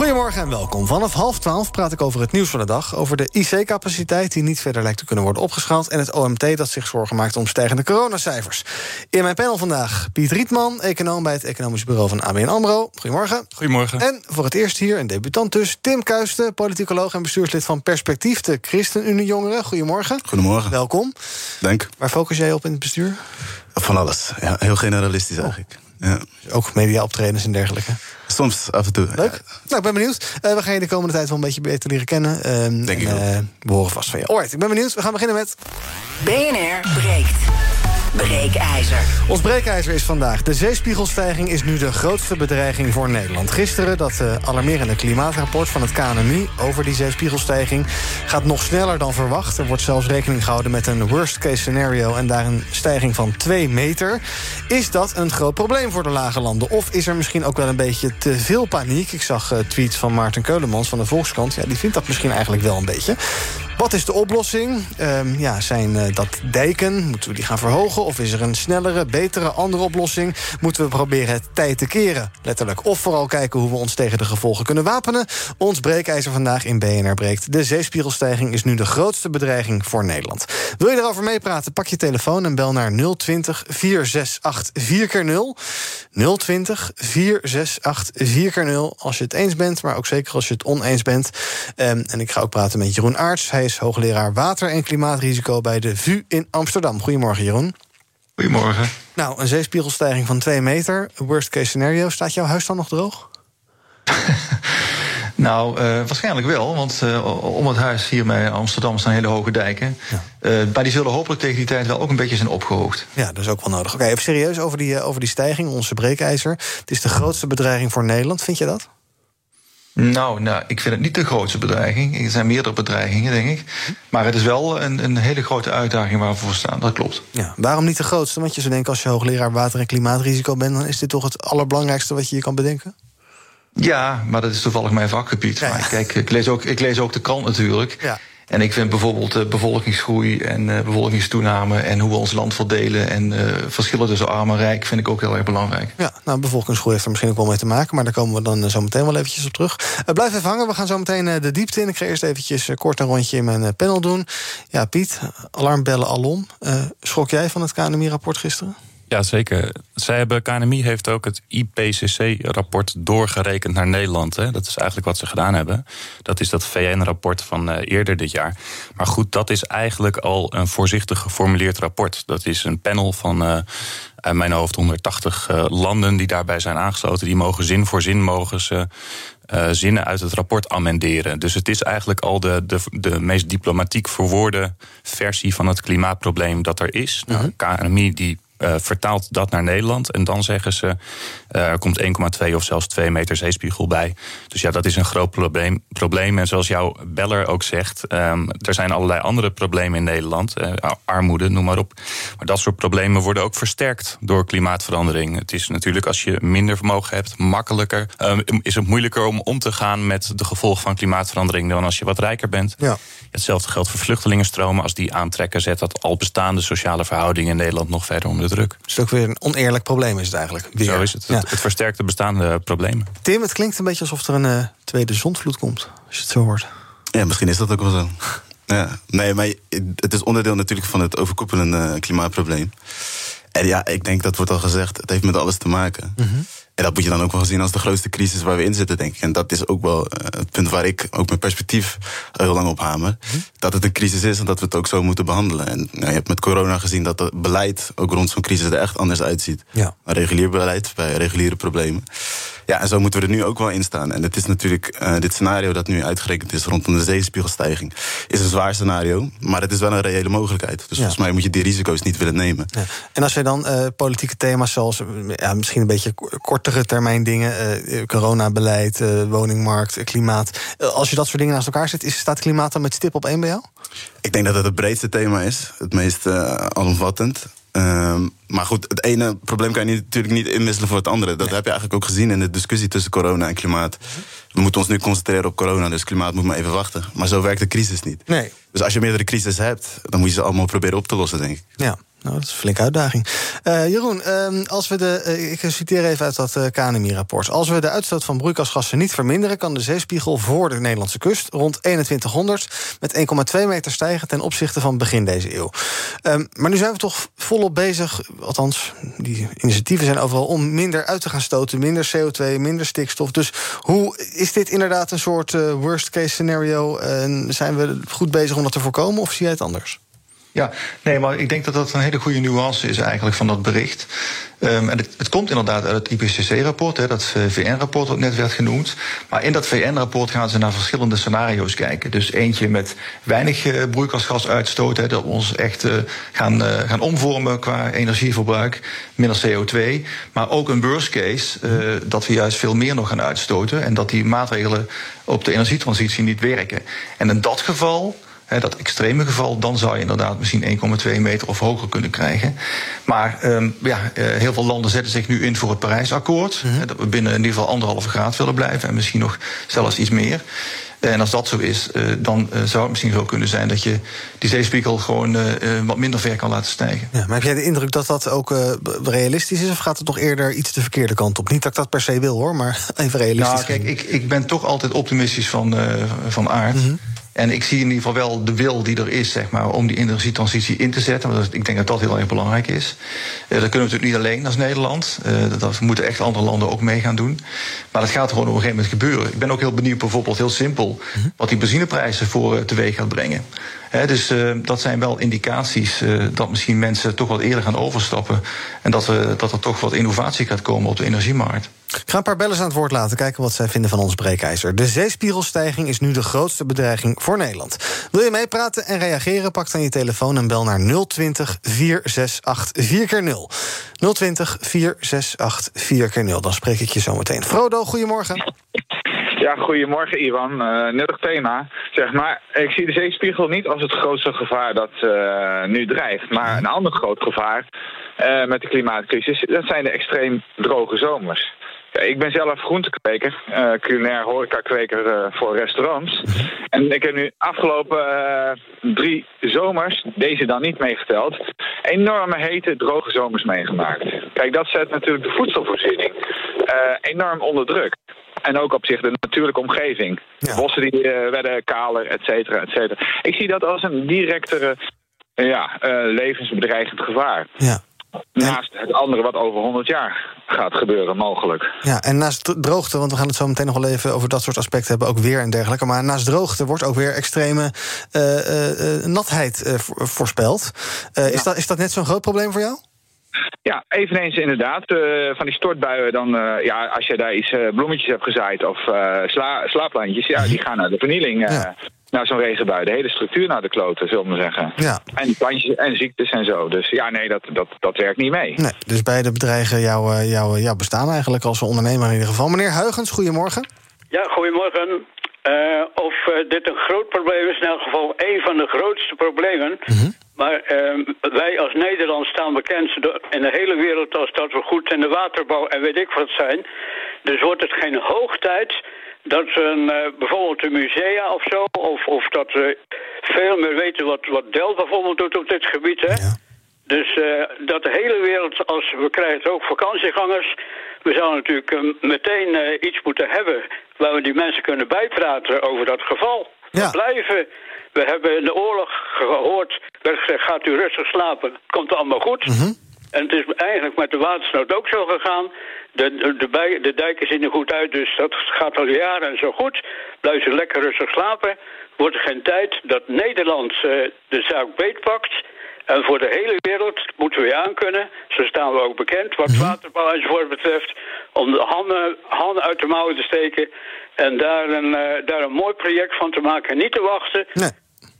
Goedemorgen en welkom. Vanaf half twaalf praat ik over het nieuws van de dag. Over de IC-capaciteit die niet verder lijkt te kunnen worden opgeschaald. En het OMT dat zich zorgen maakt om stijgende coronacijfers. In mijn panel vandaag Piet Rietman, econoom bij het Economisch Bureau van ABN Amro. Goedemorgen. Goedemorgen. En voor het eerst hier een debutant dus. Tim Kuisten, politicoloog en bestuurslid van Perspectief, de ChristenUnie Jongeren. Goedemorgen. Goedemorgen. Welkom. Dank. Waar focus jij op in het bestuur? Van alles. Ja, heel generalistisch eigenlijk. Ja. Ook media-optredens en dergelijke. Soms af en toe. Leuk. Ja. Nou, ik ben benieuwd. Uh, we gaan je de komende tijd wel een beetje beter leren kennen. Uh, Denk ik en, ook. uh, we horen vast van je. Alright, ik ben benieuwd. We gaan beginnen met... BNR breekt. Breekijzer. Ons breekijzer is vandaag. De zeespiegelstijging is nu de grootste bedreiging voor Nederland. Gisteren dat uh, alarmerende klimaatrapport van het KNMI over die zeespiegelstijging gaat nog sneller dan verwacht. Er wordt zelfs rekening gehouden met een worst case scenario en daar een stijging van 2 meter. Is dat een groot probleem voor de lage landen? Of is er misschien ook wel een beetje te veel paniek? Ik zag uh, tweets van Maarten Keulemans van de Volkskrant. Ja, die vindt dat misschien eigenlijk wel een beetje. Wat is de oplossing? Um, ja, zijn uh, dat dijken? Moeten we die gaan verhogen? Of is er een snellere, betere, andere oplossing? Moeten we proberen het tijd te keren? Letterlijk. Of vooral kijken hoe we ons tegen de gevolgen kunnen wapenen? Ons breekijzer vandaag in BNR breekt. De zeespiegelstijging is nu de grootste bedreiging voor Nederland. Wil je erover meepraten? Pak je telefoon en bel naar 020 468 4x0. 020 468 4x0 als je het eens bent, maar ook zeker als je het oneens bent. Um, en ik ga ook praten met Jeroen Aarts. Hij hoogleraar water- en klimaatrisico bij de VU in Amsterdam. Goedemorgen, Jeroen. Goedemorgen. Nou, een zeespiegelstijging van 2 meter. Worst case scenario. Staat jouw huis dan nog droog? nou, uh, waarschijnlijk wel. Want uh, om het huis hier bij Amsterdam staan hele hoge dijken. Ja. Uh, maar die zullen hopelijk tegen die tijd wel ook een beetje zijn opgehoogd. Ja, dat is ook wel nodig. Oké, okay, even serieus over die, over die stijging, onze breekijzer. Het is de grootste bedreiging voor Nederland. Vind je dat? Nou, nou, ik vind het niet de grootste bedreiging. Er zijn meerdere bedreigingen, denk ik. Maar het is wel een, een hele grote uitdaging waar we voor staan. Dat klopt. Ja, waarom niet de grootste? Want je zou denken, als je hoogleraar water- en klimaatrisico bent... dan is dit toch het allerbelangrijkste wat je je kan bedenken? Ja, maar dat is toevallig mijn vakgebied. Ja. Maar kijk, ik lees, ook, ik lees ook de krant natuurlijk. Ja. En ik vind bijvoorbeeld uh, bevolkingsgroei en uh, bevolkingstoename en hoe we ons land verdelen en uh, verschillen tussen arm en rijk vind ik ook heel erg belangrijk. Ja, nou, bevolkingsgroei heeft er misschien ook wel mee te maken, maar daar komen we dan zo meteen wel eventjes op terug. blijf even hangen, we gaan zo meteen de diepte in. Ik ga eerst eventjes kort een rondje in mijn panel doen. Ja, Piet, alarmbellen alom. schrok jij van het KNMI-rapport gisteren? Ja, zeker. Zij hebben, KNMI heeft ook het IPCC-rapport doorgerekend naar Nederland. Hè. Dat is eigenlijk wat ze gedaan hebben. Dat is dat VN-rapport van uh, eerder dit jaar. Maar goed, dat is eigenlijk al een voorzichtig geformuleerd rapport. Dat is een panel van uh, uit mijn hoofd 180 uh, landen die daarbij zijn aangesloten. Die mogen zin voor zin mogen ze uh, zinnen uit het rapport amenderen. Dus het is eigenlijk al de, de, de meest diplomatiek verwoorde versie van het klimaatprobleem dat er is. Mhm. Nou, KNMI die uh, vertaalt dat naar Nederland. En dan zeggen ze, uh, er komt 1,2 of zelfs 2 meter zeespiegel bij. Dus ja, dat is een groot probleem. probleem. En zoals jouw beller ook zegt, um, er zijn allerlei andere problemen in Nederland. Uh, armoede, noem maar op. Maar dat soort problemen worden ook versterkt door klimaatverandering. Het is natuurlijk, als je minder vermogen hebt, makkelijker. Um, is het moeilijker om om te gaan met de gevolgen van klimaatverandering dan als je wat rijker bent. Ja. Hetzelfde geldt voor vluchtelingenstromen. Als die aantrekken, zet dat al bestaande sociale verhoudingen in Nederland nog verder onder de druk. Dus ook weer een oneerlijk probleem is het eigenlijk. Weer. Zo is het. Ja. Het, het versterkt de bestaande problemen. Tim, het klinkt een beetje alsof er een uh, tweede zondvloed komt. Als je het zo hoort. Ja, misschien is dat ook wel zo. Ja, nee, maar het is onderdeel natuurlijk van het overkoepelende klimaatprobleem. En ja, ik denk dat wordt al gezegd, het heeft met alles te maken. Mm -hmm. En dat moet je dan ook wel zien als de grootste crisis waar we in zitten, denk ik. En dat is ook wel uh, het punt waar ik ook mijn perspectief heel lang op hamer. Dat het een crisis is en dat we het ook zo moeten behandelen. En nou, je hebt met corona gezien dat het beleid ook rond zo'n crisis er echt anders uitziet. Ja. Maar regulier beleid bij reguliere problemen. Ja, en zo moeten we er nu ook wel in staan. En het is natuurlijk, uh, dit scenario dat nu uitgerekend is rondom de zeespiegelstijging, is een zwaar scenario, maar het is wel een reële mogelijkheid. Dus volgens mij moet je die risico's niet willen nemen. Ja. En als je dan uh, politieke thema's zoals ja, misschien een beetje kortere termijn dingen, uh, coronabeleid, woningmarkt, klimaat, als je dat soort dingen naast elkaar zet, is, staat klimaat dan met stip op één bij jou? Ik denk dat het het breedste thema is, het meest alomvattend. Ehm, maar goed, het ene probleem kan je natuurlijk niet inwisselen voor het andere. Dat heb je eigenlijk ook gezien in de discussie tussen corona en klimaat. We moeten ons nu concentreren op corona, dus klimaat moet maar even wachten. Maar zo werkt de crisis niet. Nee. Dus als je meerdere crises hebt, dan moet je ze allemaal proberen op te lossen, denk ik. Ja. Nou, dat is een flinke uitdaging. Uh, Jeroen, uh, als we de, uh, ik citeer even uit dat uh, KNMI-rapport. Als we de uitstoot van broeikasgassen niet verminderen... kan de zeespiegel voor de Nederlandse kust rond 2100... met 1,2 meter stijgen ten opzichte van begin deze eeuw. Um, maar nu zijn we toch volop bezig, althans, die initiatieven zijn overal... om minder uit te gaan stoten, minder CO2, minder stikstof. Dus hoe is dit inderdaad een soort worst-case scenario? zijn we goed bezig om dat te voorkomen of zie jij het anders? Ja, nee, maar ik denk dat dat een hele goede nuance is eigenlijk van dat bericht. Um, en het, het, komt inderdaad uit het IPCC-rapport, dat uh, VN-rapport dat net werd genoemd. Maar in dat VN-rapport gaan ze naar verschillende scenario's kijken. Dus eentje met weinig uh, broeikasgasuitstoot, hè, dat we ons echt uh, gaan, gaan omvormen qua energieverbruik, minder CO2. Maar ook een worst case, dat we juist veel meer nog gaan uitstoten en dat die maatregelen op de energietransitie niet werken. En in dat geval dat extreme geval, dan zou je inderdaad misschien 1,2 meter of hoger kunnen krijgen. Maar um, ja, uh, heel veel landen zetten zich nu in voor het Parijsakkoord. Mm -hmm. Dat we binnen in ieder geval anderhalve graad willen blijven en misschien nog zelfs iets meer. En als dat zo is, uh, dan zou het misschien zo kunnen zijn dat je die zeespiegel gewoon wat minder ver kan laten stijgen. Ja, maar heb jij de indruk dat dat ook realistisch is, of gaat het toch eerder iets de verkeerde kant op? Niet dat ik dat per se wil hoor, maar even realistisch. Nou, kijk, ik, ik ben toch altijd optimistisch van, van aard. Mm -hmm. En ik zie in ieder geval wel de wil die er is zeg maar, om die energietransitie in te zetten. Want ik denk dat dat heel erg belangrijk is. Uh, dat kunnen we natuurlijk niet alleen als Nederland. Uh, dat moeten echt andere landen ook mee gaan doen. Maar dat gaat gewoon op een gegeven moment gebeuren. Ik ben ook heel benieuwd, bijvoorbeeld heel simpel, wat die benzineprijzen voor uh, teweeg gaat brengen. He, dus uh, dat zijn wel indicaties uh, dat misschien mensen toch wat eerder gaan overstappen. En dat, we, dat er toch wat innovatie gaat komen op de energiemarkt. Ik ga een paar bellers aan het woord laten, kijken wat zij vinden van ons breekijzer. De zeespiegelstijging is nu de grootste bedreiging voor Nederland. Wil je meepraten en reageren? Pak dan je telefoon en bel naar 020 468 4x0. 020 468 4x0. Dan spreek ik je zo meteen. Frodo, goedemorgen. Ja, goedemorgen Ivan. Uh, nuttig thema. Zeg maar, ik zie de zeespiegel niet als het grootste gevaar dat uh, nu dreigt. Maar een ander groot gevaar uh, met de klimaatcrisis, dat zijn de extreem droge zomers. Ja, ik ben zelf groentekweker, uh, culinair horecakweker uh, voor restaurants. En ik heb nu afgelopen uh, drie zomers, deze dan niet meegeteld, enorme hete, droge zomers meegemaakt. Kijk, dat zet natuurlijk de voedselvoorziening enorm onder druk. En ook op zich de natuurlijke omgeving. Ja. Bossen die werden kaler, et cetera, et cetera. Ik zie dat als een directere ja, levensbedreigend gevaar. Ja. Naast het andere wat over 100 jaar gaat gebeuren, mogelijk. Ja, en naast droogte, want we gaan het zo meteen nog wel even over dat soort aspecten hebben, ook weer en dergelijke. Maar naast droogte wordt ook weer extreme uh, uh, natheid uh, voorspeld. Ja. is, dat, is dat net zo'n groot probleem voor jou? Ja, eveneens inderdaad. Uh, van die stortbuien, dan, uh, ja, als je daar iets uh, bloemetjes hebt gezaaid of sla, slaapplantjes, ja, die gaan naar de vernieling. Ja naar zo'n regenbui. De hele structuur naar de kloten, zullen we maar zeggen. Ja. En plantjes en ziektes en zo. Dus ja, nee, dat, dat, dat werkt niet mee. Nee, dus beide bedreigen jouw, eh, jouw, jouw bestaan eigenlijk als ondernemer in ieder geval. Meneer Huigens, goedemorgen. Ja, goedemorgen. Uh, of uh, dit een groot probleem is, in elk geval een van de grootste problemen. Mm -hmm. Maar uh, wij als Nederland staan bekend in de hele wereld als dat we goed in de waterbouw en weet ik wat zijn. Dus wordt het geen hoog tijd dat een, uh, bijvoorbeeld de musea of zo, of, of dat we veel meer weten wat, wat bijvoorbeeld doet op dit gebied. Hè? Ja. Dus uh, dat de hele wereld, als we krijgen ook vakantiegangers, we zouden natuurlijk uh, meteen iets moeten hebben waar we die mensen kunnen bijpraten over dat geval. Ja. We blijven. We hebben in de oorlog gehoord, werd gezegd, gaat u rustig slapen, komt allemaal goed. Mm -hmm. En het is eigenlijk met de watersnood ook zo gegaan. De, de, de, de dijken zien er goed uit, dus dat gaat al jaren zo goed. Blijf ze lekker rustig slapen. Wordt er geen tijd dat Nederland uh, de zaak beetpakt... En voor de hele wereld moeten we aankunnen, zo staan we ook bekend, wat Mhm. waterbouw enzovoort betreft, om de handen, handen uit de mouwen te steken en daar een, eh, daar een mooi project van te maken. Niet te wachten. Nee.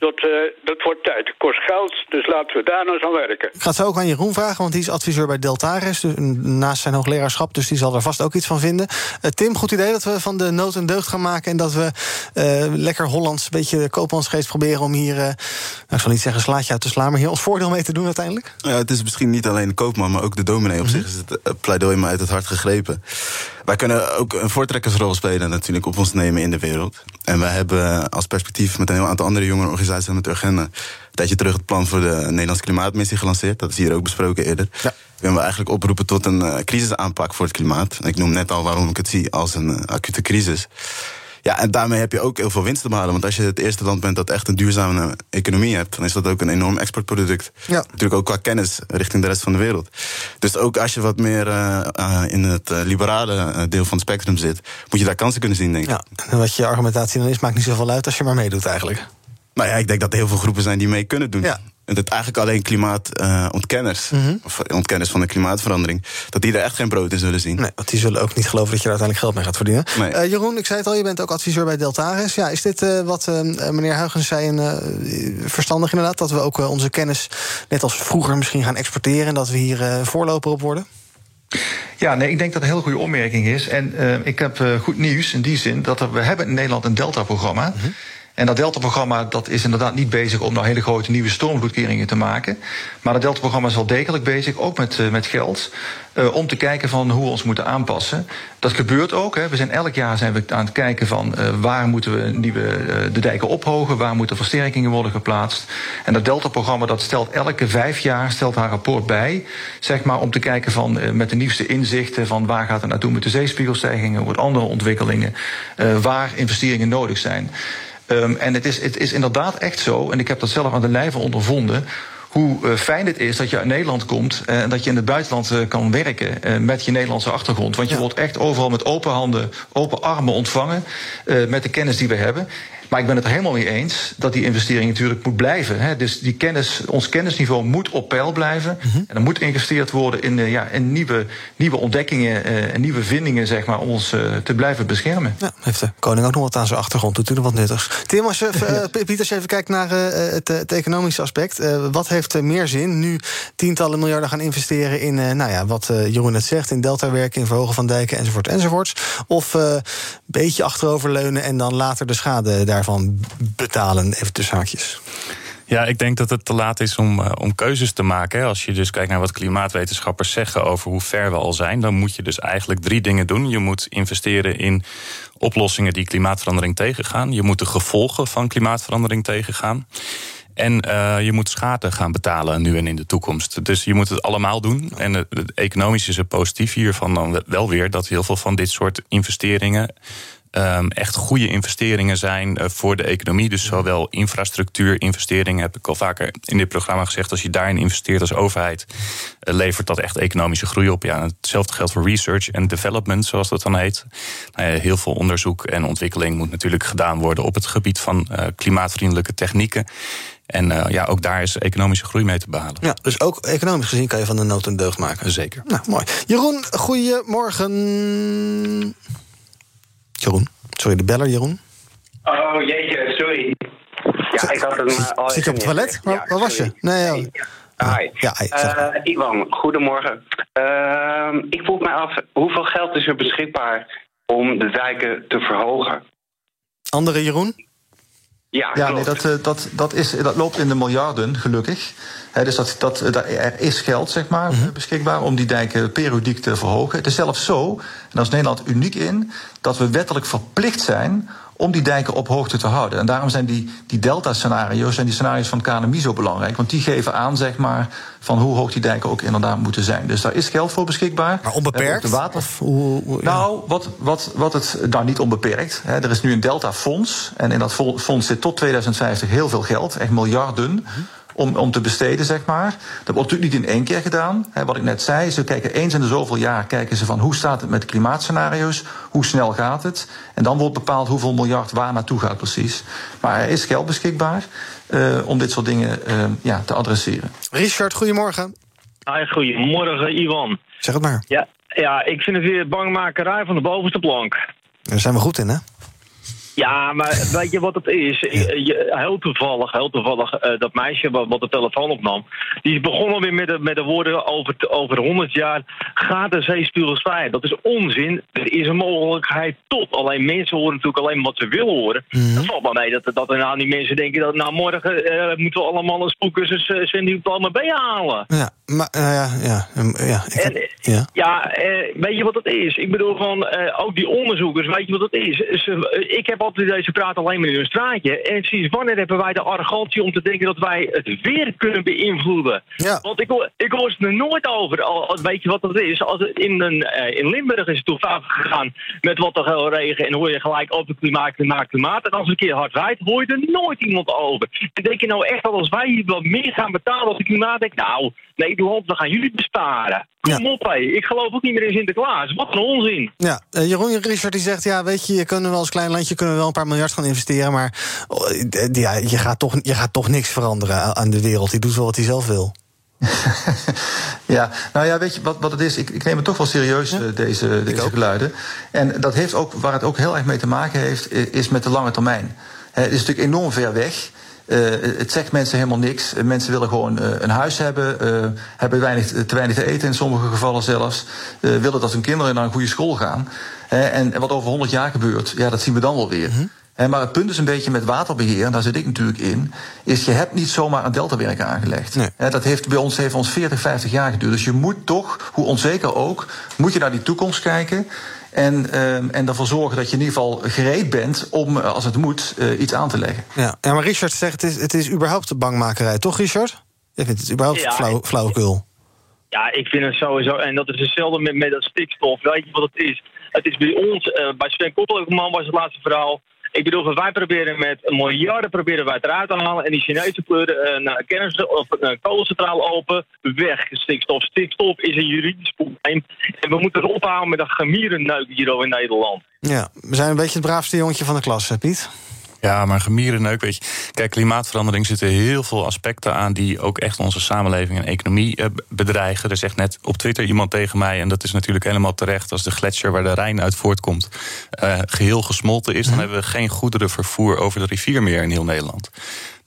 Dat, eh, dat wordt tijd. Het kost geld, dus laten we daar nou eens aan werken. Ik ga het zo ook aan Jeroen vragen, want die is adviseur bij Deltares... dus naast zijn hoogleraarschap, dus die zal er vast ook iets van vinden. Eh, Tim, goed idee dat we van de nood een deugd gaan maken... en dat we eh, lekker Hollands, een beetje koopmansgeest proberen... om hier, eh, nou, ik zal niet zeggen slaatje uit te slaan... maar hier ons voordeel mee te doen uiteindelijk? Ja, het is misschien niet alleen de koopman, maar ook de dominee op zich is het eh, pleidooi me uit het hart gegrepen. Wij kunnen ook een voortrekkersrol spelen natuurlijk op ons nemen in de wereld. En wij hebben als perspectief met een heel aantal andere jonge organisaties Urgenda... een tijdje terug het plan voor de Nederlandse Klimaatmissie gelanceerd. Dat is hier ook besproken eerder. Ja. We eigenlijk oproepen tot een eh, crisisaanpak voor het klimaat. Ik noem net al waarom ik het zie als een eh, acute crisis. Ja, en daarmee heb je ook heel veel winst te behalen. Want als je het eerste land bent dat echt een duurzame economie hebt, dan is dat ook een enorm exportproduct. Ja. Natuurlijk ook qua kennis richting de rest van de wereld. Dus ook als je wat meer eh, in het liberale deel van het spectrum zit, moet je daar kansen kunnen zien, denk ik. Ja, en wat je argumentatie dan is, maakt niet zoveel uit... als je maar meedoet eigenlijk. Nou ja, ik denk dat er heel veel groepen zijn die mee kunnen doen. Ja. En dat eigenlijk alleen klimaatontkenners, Mhm. of ontkenners van de klimaatverandering, dat die er echt geen brood in zullen zien. Nee, want die zullen ook niet geloven dat je er uiteindelijk geld mee gaat verdienen. Nee. Eh, Jeroen, ik zei het al, je bent ook adviseur bij Deltares. Ja, is dit eh, wat eh, meneer Huygens zei een, eh, verstandig inderdaad? Dat we ook onze kennis, net als vroeger, misschien gaan exporteren... en dat we hier eh, voorloper op worden? Ja, nee, ik denk dat het een heel goede opmerking is. En eh, ik heb eh, goed nieuws in die zin dat er, we hebben in Nederland een Delta-programma. En dat Delta-programma dat is inderdaad niet bezig om nou hele grote nieuwe stormvloedkeringen te maken. Maar dat Delta-programma is wel degelijk bezig, ook met, eh, met geld, eh, om te kijken van hoe we ons moeten aanpassen. Dat gebeurt ook. Hè. We zijn elk jaar zijn we aan het kijken van eh, waar moeten we nieuwe, de dijken ophogen, waar moeten versterkingen worden geplaatst. En dat Delta-programma dat stelt elke vijf jaar stelt haar rapport bij, zeg maar, om te kijken van met de nieuwste inzichten van waar gaat het naartoe met de zeespiegelstijgingen, wat andere ontwikkelingen, waar investeringen nodig zijn. Um, en het is, het is inderdaad echt zo, en ik heb dat zelf aan de lijve ondervonden hoe uh, fijn het is dat je uit Nederland komt uh, en dat je in het buitenland uh, kan werken met je Nederlandse achtergrond. Want je ja. wordt echt overal met open handen, open armen ontvangen met de kennis die we hebben. Maar ik ben het er helemaal mee eens dat die investering natuurlijk moet blijven. Hè. Dus die kennis, ons kennisniveau moet op peil blijven. Mm -hmm. En er moet geïnvesteerd worden in, ja, in nieuwe, nieuwe ontdekkingen en nieuwe vindingen, zeg maar, om ons te blijven beschermen. Ja, heeft de koning ook nog wat aan zijn achtergrond, doet u nog wat nuttigs. Tim, als je, uh, Piet, als je even kijkt naar het, het, economische aspect, wat heeft meer zin nu tientallen miljarden gaan investeren in, nou ja, wat Jeroen net zegt, in deltawerken, in verhogen van dijken enzovoort enzovoorts, of een beetje achteroverleunen en dan later de schade daar daarvan betalen, even tussen haakjes? Ja, ik denk dat het te laat is om, uh, om keuzes te maken. Als je dus kijkt naar wat klimaatwetenschappers zeggen over hoe ver we al zijn, dan moet je dus eigenlijk drie dingen doen. Je moet investeren in oplossingen die klimaatverandering tegengaan. Je moet de gevolgen van klimaatverandering tegengaan. En uh, je moet schade gaan betalen nu en in de toekomst. Dus je moet het allemaal doen. En het economisch is het positief hiervan dan wel weer dat heel veel van dit soort investeringen um, echt goede investeringen zijn uh, voor de economie. Dus zowel infrastructuurinvesteringen, heb ik al vaker in dit programma gezegd. Als je daarin investeert als overheid, uh, levert dat echt economische groei op. Ja, hetzelfde geldt voor research en development, zoals dat dan heet. Nou ja, heel veel onderzoek en ontwikkeling moet natuurlijk gedaan worden op het gebied van uh, klimaatvriendelijke technieken. En uh, ja, ook daar is economische groei mee te behalen. Ja, dus ook economisch gezien kan je van de nood een deugd maken. Zeker. Nou, mooi. Jeroen, goedemorgen. Jeroen. Sorry, de beller, Jeroen. Oh, jeetje, sorry. Ja, ik had hem uh, al Zit je op het toilet? Waar, ja, was je? Nee, ja. Hi. Ja, hi. Uh, Iwan, goedemorgen. Uh, ik vroeg mij af, hoeveel geld is er beschikbaar om de dijken te verhogen? Andere Jeroen? Ja, ja nee, dat, uh, dat, dat, is, dat loopt in de miljarden, gelukkig. He, dus dat, dat, dat, er is geld zeg maar, mm-hmm. beschikbaar om die dijken periodiek te verhogen. Het is zelfs zo, en daar is Nederland uniek in, dat we wettelijk verplicht zijn om die dijken op hoogte te houden. En daarom zijn die, die delta-scenario's en die scenario's van KNMI zo belangrijk. Want die geven aan, zeg maar, van hoe hoog die dijken ook inderdaad moeten zijn. Dus daar is geld voor beschikbaar. Maar onbeperkt? De water... Of hoe, hoe, ja. Nou, wat, wat, wat het... Nou, niet onbeperkt. Hè. Er is nu een delta-fonds. En in dat fonds zit tot 2050 heel veel geld. Echt miljarden. Mm-hmm om, om te besteden, zeg maar. Dat wordt natuurlijk niet in één keer gedaan. Hè, wat ik net zei, ze kijken eens in de zoveel jaar kijken ze van hoe staat het met de klimaatscenario's, hoe snel gaat het. En dan wordt bepaald hoeveel miljard waar naartoe gaat precies. Maar er is geld beschikbaar uh, om dit soort dingen uh, ja, te adresseren. Richard, goedemorgen. Hi, goedemorgen, Ivan. Zeg het maar. Ja, ja, ik vind het weer bangmakerij van de bovenste plank. Daar zijn we goed in, hè? Ja, maar weet je wat het is? Heel toevallig, heel toevallig, uh, dat meisje wat, wat de telefoon opnam... die is begonnen weer met de, met de woorden over, over 100 jaar... gaat de zeespiegel vrij. Dat is onzin. Er is een mogelijkheid tot. Alleen mensen horen natuurlijk alleen wat ze willen horen. Mm. Dat valt maar mee dat, dat er nou die mensen denken... dat nou morgen uh, moeten we allemaal een spoedcursus uh, Cindy-diploma B halen. Ja, maar ja, ja, ja, ik en, ja. ja weet je wat het is? Ik bedoel van, ook die onderzoekers, weet je wat het is? Ze, ik heb altijd deze praten alleen maar in een straatje. En sinds wanneer hebben wij de arrogantie om te denken dat wij het weer kunnen beïnvloeden? Ja. Want ik, ik hoor het er nooit over. Al, weet je wat dat is? Als in, een, in Limburg is het toen vaak gegaan met wat er heel regen. En hoor je gelijk over klimaat, klimaat, klimaat. En als een keer hard waait, hoor je er nooit iemand over. En denk je nou echt dat als wij hier wat meer gaan betalen op het klimaat, denk nou, Nederland, we gaan jullie besparen. Kom op, hé. Ik geloof ook niet meer in Sinterklaas. Wat een onzin. Ja, uh, Jeroen Richard die zegt... ja, weet je, je kunnen wel als klein landje kunnen we wel een paar miljard gaan investeren... maar oh, ja, je, gaat toch, je gaat toch niks veranderen aan de wereld. Die doet wel wat hij zelf wil. ja, nou ja, weet je wat, wat het is? Ik, ik neem het toch wel serieus, ja? deze, deze geluiden. En dat heeft ook, waar het ook heel erg mee te maken heeft... is met de lange termijn. Het is natuurlijk enorm ver weg... Uh, het zegt mensen helemaal niks. mensen willen gewoon uh, een huis hebben, hebben weinig, te weinig te eten in sommige gevallen zelfs. willen dat hun kinderen naar een goede school gaan. en wat over 100 jaar gebeurt, ja, dat zien we dan wel weer. Mm -hmm. maar het punt is een beetje met waterbeheer, en daar zit ik natuurlijk in, is je hebt niet zomaar een deltawerk aangelegd. Nee. dat heeft bij ons, heeft ons 40, 50 jaar geduurd. Dus je moet toch, hoe onzeker ook, moet je naar die toekomst kijken. En, uh, en ervoor zorgen dat je in ieder geval gereed bent om, als het moet, uh, iets aan te leggen. Ja. ja, maar Richard zegt het is, het is überhaupt de bangmakerij, toch Richard? Je vindt het überhaupt ja, flauw, flauwekul? Ja, ik vind het sowieso. En dat is hetzelfde met, met dat stikstof. Weet je wat het is? Het is bij ons, uh, bij Sven Koppelman was het laatste verhaal. Ik bedoel, wij proberen met miljarden proberen wij het eruit te halen. En die Chinese pleuren een uh, kern- of een kolencentraal open. Weg, stikstof. Stikstof is een juridisch probleem. En we moeten het ophouden met een gemierenneuk hier in Nederland. Ja, we zijn een beetje het braafste jongetje van de klas, hè, Piet? Ja, maar gemierenneuk, weet je. Kijk, klimaatverandering zitten heel veel aspecten aan... die ook echt onze samenleving en economie eh, bedreigen. Er zegt net op Twitter iemand tegen mij... en dat is natuurlijk helemaal terecht... als de gletsjer waar de Rijn uit voortkomt... Uh, geheel gesmolten is... dan hebben we geen goederenvervoer over de rivier meer in heel Nederland.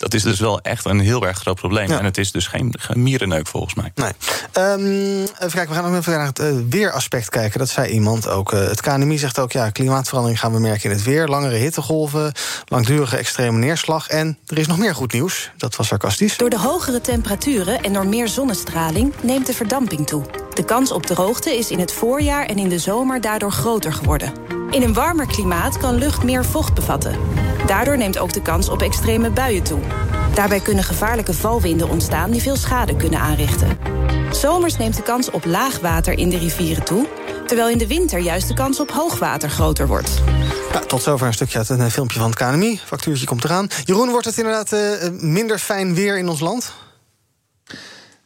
Dat is dus wel echt een heel erg groot probleem. Ja. En het is dus geen, geen mierenneuk volgens mij. Nee. Um, even kijken, we gaan nog even naar het uh, weeraspect kijken. Dat zei iemand ook. Uh, het KNMI zegt ook, ja, klimaatverandering gaan we merken in het weer. Langere hittegolven, langdurige extreme neerslag. En er is nog meer goed nieuws. Dat was sarcastisch. Door de hogere temperaturen en door meer zonnestraling neemt de verdamping toe. De kans op droogte is in het voorjaar en in de zomer daardoor groter geworden. In een warmer klimaat kan lucht meer vocht bevatten. Daardoor neemt ook de kans op extreme buien toe. Daarbij kunnen gevaarlijke valwinden ontstaan die veel schade kunnen aanrichten. Zomers neemt de kans op laagwater in de rivieren toe... terwijl in de winter juist de kans op hoogwater groter wordt. Tot zover een stukje uit een filmpje van het KNMI. Factuurtje komt eraan. Jeroen, wordt het inderdaad uh, minder fijn weer in ons land?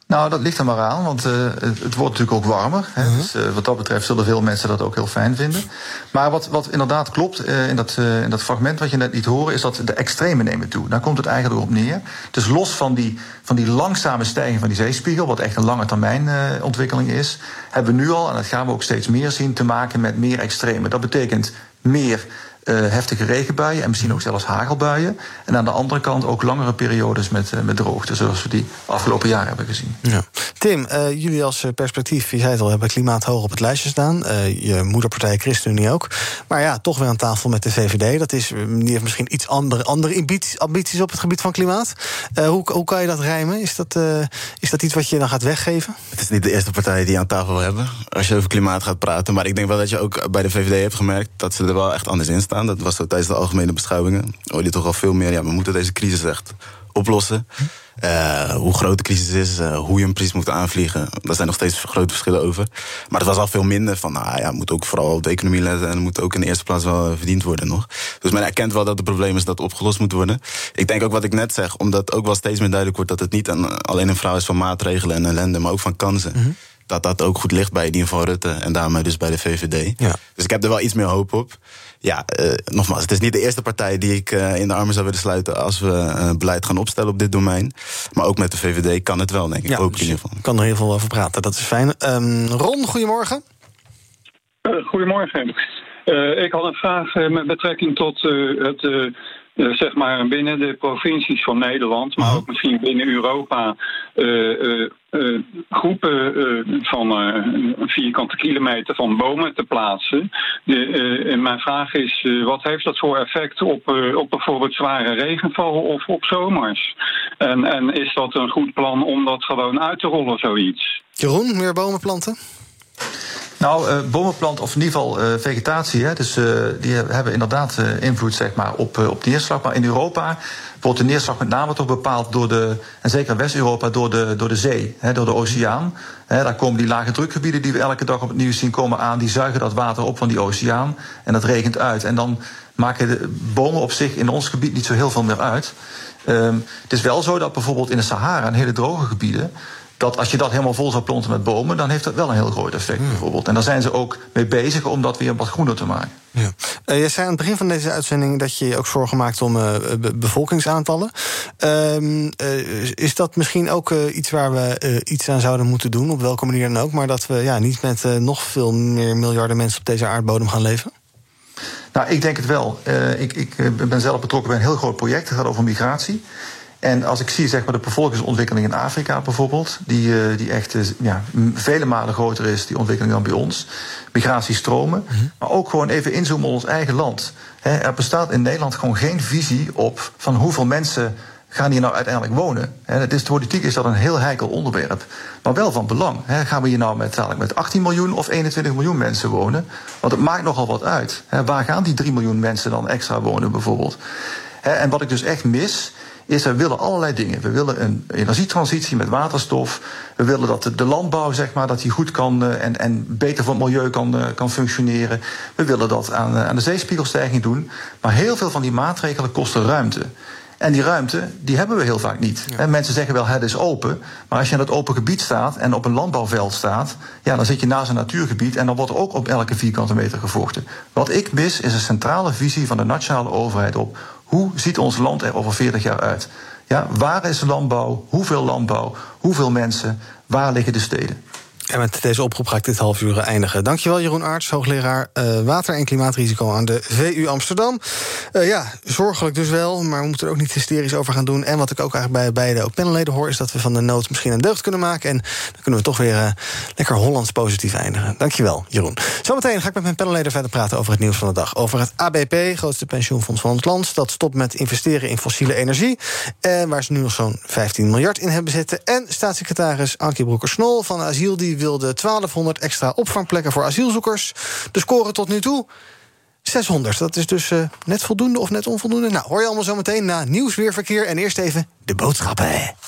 Nou, dat ligt er maar aan, want uh, het, wordt natuurlijk ook warmer. Hè, uh -huh. Dus uh, wat dat betreft zullen veel mensen dat ook heel fijn vinden. Maar wat, wat inderdaad klopt in, dat, in dat fragment wat je net liet horen... is dat de extreme nemen toe. Daar komt het eigenlijk op neer. Dus los van die, van die langzame stijging van die zeespiegel... wat echt een lange termijn ontwikkeling is... hebben we nu al, en dat gaan we ook steeds meer zien... te maken met meer extreme. Dat betekent meer heftige regenbuien en misschien ook zelfs hagelbuien. En aan de andere kant ook langere periodes met, uh, met droogte, zoals we die afgelopen jaar hebben gezien. Ja. Tim, uh, jullie als perspectief, je zei het al, hebben klimaat hoog op het lijstje staan. je moederpartij ChristenUnie ook. Maar ja, toch weer aan tafel met de VVD. Dat is, die heeft misschien iets andere, andere ambities, ambities op het gebied van klimaat. hoe, hoe kan je dat rijmen? Is dat, is dat iets wat je dan gaat weggeven? Het is niet de eerste partij die aan tafel wil hebben als je over klimaat gaat praten. Maar ik denk wel dat je ook bij de VVD hebt gemerkt dat ze er wel echt anders in staan. Dat was zo tijdens de algemene beschouwingen. Hoor je toch al veel meer. Ja, we moeten deze crisis echt oplossen. Eh, hoe groot de crisis is, uh, hoe je hem precies moet aanvliegen. Daar zijn nog steeds grote verschillen over. Maar het was al veel minder van, nou ja, moet ook vooral op de economie letten... en moet ook in de eerste plaats wel verdiend worden nog. Dus men erkent wel dat het probleem is dat opgelost moet worden. Ik denk ook wat ik net zeg, omdat ook wel steeds meer duidelijk wordt... dat het niet alleen een vrouw is van maatregelen en ellende, maar ook van kansen. Mhm. Dat dat ook goed ligt bij in ieder geval Rutte en daarmee dus bij de VVD. Ja. Dus ik heb er wel iets meer hoop op ja, uh, nogmaals, het is niet de eerste partij die ik uh, in de armen zou willen sluiten als we uh, beleid gaan opstellen op dit domein. Maar ook met de VVD kan het wel, denk ik. Ja, ook in dus ieder geval. kan er heel veel over praten, dat is fijn. Um, Ron, goedemorgen. goedemorgen. ik had een vraag met betrekking tot het uh, zeg maar binnen de provincies van Nederland, maar ook misschien binnen Europa, uh, uh, groepen van een vierkante kilometer van bomen te plaatsen. De, en mijn vraag is, wat heeft dat voor effect op, op bijvoorbeeld zware regenval of op zomers? En, en is dat een goed plan om dat gewoon uit te rollen, zoiets? Jeroen, meer bomen planten? Nou, uh, bomenplant of in ieder geval uh, vegetatie, hè, dus, uh, die hebben inderdaad invloed zeg maar, op, op de neerslag. Maar in Europa wordt de neerslag met name toch bepaald door de, en zeker in West-Europa, door de, door de zee, hè, door de oceaan. Hè, daar komen die lage drukgebieden die we elke dag op het nieuws zien komen aan, die zuigen dat water op van die oceaan en dat regent uit. En dan maken de bomen op zich in ons gebied niet zo heel veel meer uit. Um, het is wel zo dat bijvoorbeeld in de Sahara, in hele droge gebieden, dat als je dat helemaal vol zou planten met bomen, dan heeft dat wel een heel groot effect hmm. bijvoorbeeld. En daar zijn ze ook mee bezig om dat weer wat groener te maken. Ja. Uh, je zei aan het begin van deze uitzending dat je je ook zorgen maakt om uh, bevolkingsaantallen. Uh, is dat misschien ook iets waar we iets aan zouden moeten doen, op welke manier dan ook, maar dat we ja, niet met nog veel meer miljarden mensen op deze aardbodem gaan leven? Nou, ik denk het wel. ik, ik ben zelf betrokken bij een heel groot project. Het gaat over migratie. En als ik zie zeg maar, de bevolkingsontwikkeling in Afrika bijvoorbeeld, die, uh, die echt uh, ja, vele malen groter is, die ontwikkeling dan bij ons. Migratiestromen. Mhm. Maar ook gewoon even inzoomen op ons eigen land. He, er bestaat in Nederland gewoon geen visie op van hoeveel mensen gaan hier nou uiteindelijk wonen. He, is, politiek is dat een heel heikel onderwerp. Maar wel van belang. He, gaan we hier nou met, met 18 miljoen of 21 miljoen mensen wonen? Want het maakt nogal wat uit. waar gaan die 3 miljoen mensen dan extra wonen bijvoorbeeld? En wat ik dus echt mis is we willen allerlei dingen. We willen een energietransitie met waterstof. We willen dat de landbouw, zeg maar, dat die goed kan uh, en, en beter voor het milieu kan, uh, kan functioneren. We willen dat aan, uh, aan de zeespiegelstijging doen. Maar heel veel van die maatregelen kosten ruimte. En die ruimte, die hebben we heel vaak niet. Ja. Mensen zeggen wel, het is open. Maar als je in het open gebied staat en op een landbouwveld staat... Ja, dan zit je naast een natuurgebied en dan wordt er ook op elke vierkante meter gevochten. Wat ik mis, is een centrale visie van de nationale overheid op... Hoe ziet ons land er over 40 jaar uit? Ja, waar is landbouw? Hoeveel landbouw? Hoeveel mensen? Waar liggen de steden? En met deze oproep ga ik dit half uur eindigen. Dankjewel Jeroen Aarts, hoogleraar uh, water- en klimaatrisico aan de VU Amsterdam. Uh, ja, zorgelijk dus wel, maar we moeten er ook niet hysterisch over gaan doen. En wat ik ook eigenlijk bij beide ook panelleden hoor... is dat we van de nood misschien een deugd kunnen maken. En dan kunnen we toch weer uh, lekker Hollands positief eindigen. Dankjewel, Jeroen. Zometeen ga ik met mijn panelleden verder praten over het nieuws van de dag. Over het ABP, grootste pensioenfonds van het land. Dat stopt met investeren in fossiele energie. En waar ze nu nog zo'n 15 miljard in hebben zitten. En staatssecretaris Ankie Broeker-Snol van Asiel... die wilde 1200 extra opvangplekken voor asielzoekers. De score tot nu toe 600. Dat is dus uh, net voldoende of net onvoldoende. Nou, hoor je allemaal zo meteen na nieuwsweerverkeer. En eerst even de boodschappen.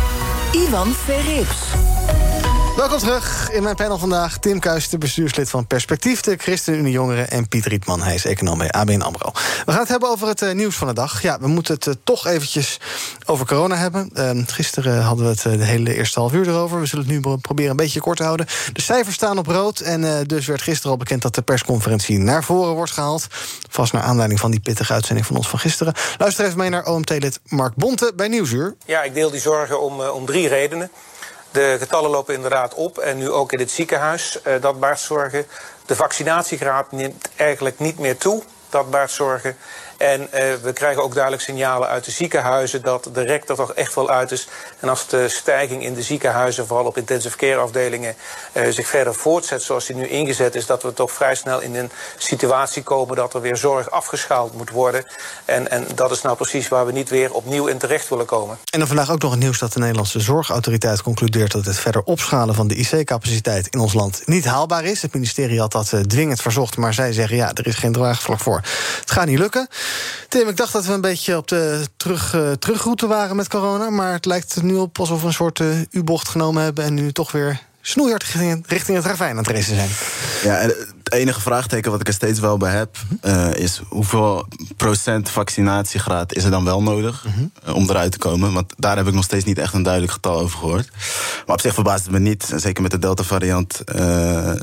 Ivan Verrips. Welkom terug in mijn panel vandaag. Tim Kuijs, de bestuurslid van Perspectief, de ChristenUnie Jongeren... en Piet Rietman, hij is econoom bij ABN AMRO. We gaan het hebben over het uh, nieuws van de dag. Ja, we moeten het uh, toch eventjes over corona hebben. Uh, gisteren hadden we het de hele eerste half uur erover. We zullen het nu proberen een beetje kort te houden. De cijfers staan op rood en dus werd gisteren al bekend... dat de persconferentie naar voren wordt gehaald. Vast naar aanleiding van die pittige uitzending van ons van gisteren. Luister even mee naar OMT-lid Mark Bonte bij Nieuwsuur. Ja, ik deel die zorgen om, om drie redenen. De getallen lopen inderdaad op en nu ook in het ziekenhuis. Uh, dat baart zorgen. De vaccinatiegraad neemt eigenlijk niet meer toe. Dat baart zorgen. En eh, we krijgen ook duidelijk signalen uit de ziekenhuizen dat de rek er toch echt wel uit is. En als de stijging in de ziekenhuizen, vooral op intensive care afdelingen, eh, zich verder voortzet zoals die nu ingezet is, dat we toch vrij snel in een situatie komen dat er weer zorg afgeschaald moet worden. En, en dat is nou precies waar we niet weer opnieuw in terecht willen komen. En dan vandaag ook nog het nieuws dat de Nederlandse Zorgautoriteit concludeert dat het verder opschalen van de IC-capaciteit in ons land niet haalbaar is. Het ministerie had dat eh, dwingend verzocht, maar zij zeggen ja, er is geen draagvlak voor. Het gaat niet lukken. Tim, ik dacht dat we een beetje op de terug, uh, terugroute waren met corona, maar het lijkt nu op alsof we een soort uh, U-bocht genomen hebben en nu toch weer snoeihard richting, het ravijn aan het racen zijn. Ja, en het enige vraagteken wat ik er steeds wel bij heb, uh, is hoeveel procent vaccinatiegraad is er dan wel nodig uh, om eruit te komen? Want daar heb ik nog steeds niet echt een duidelijk getal over gehoord. Maar op zich verbaast het me niet, zeker met de Delta-variant, uh,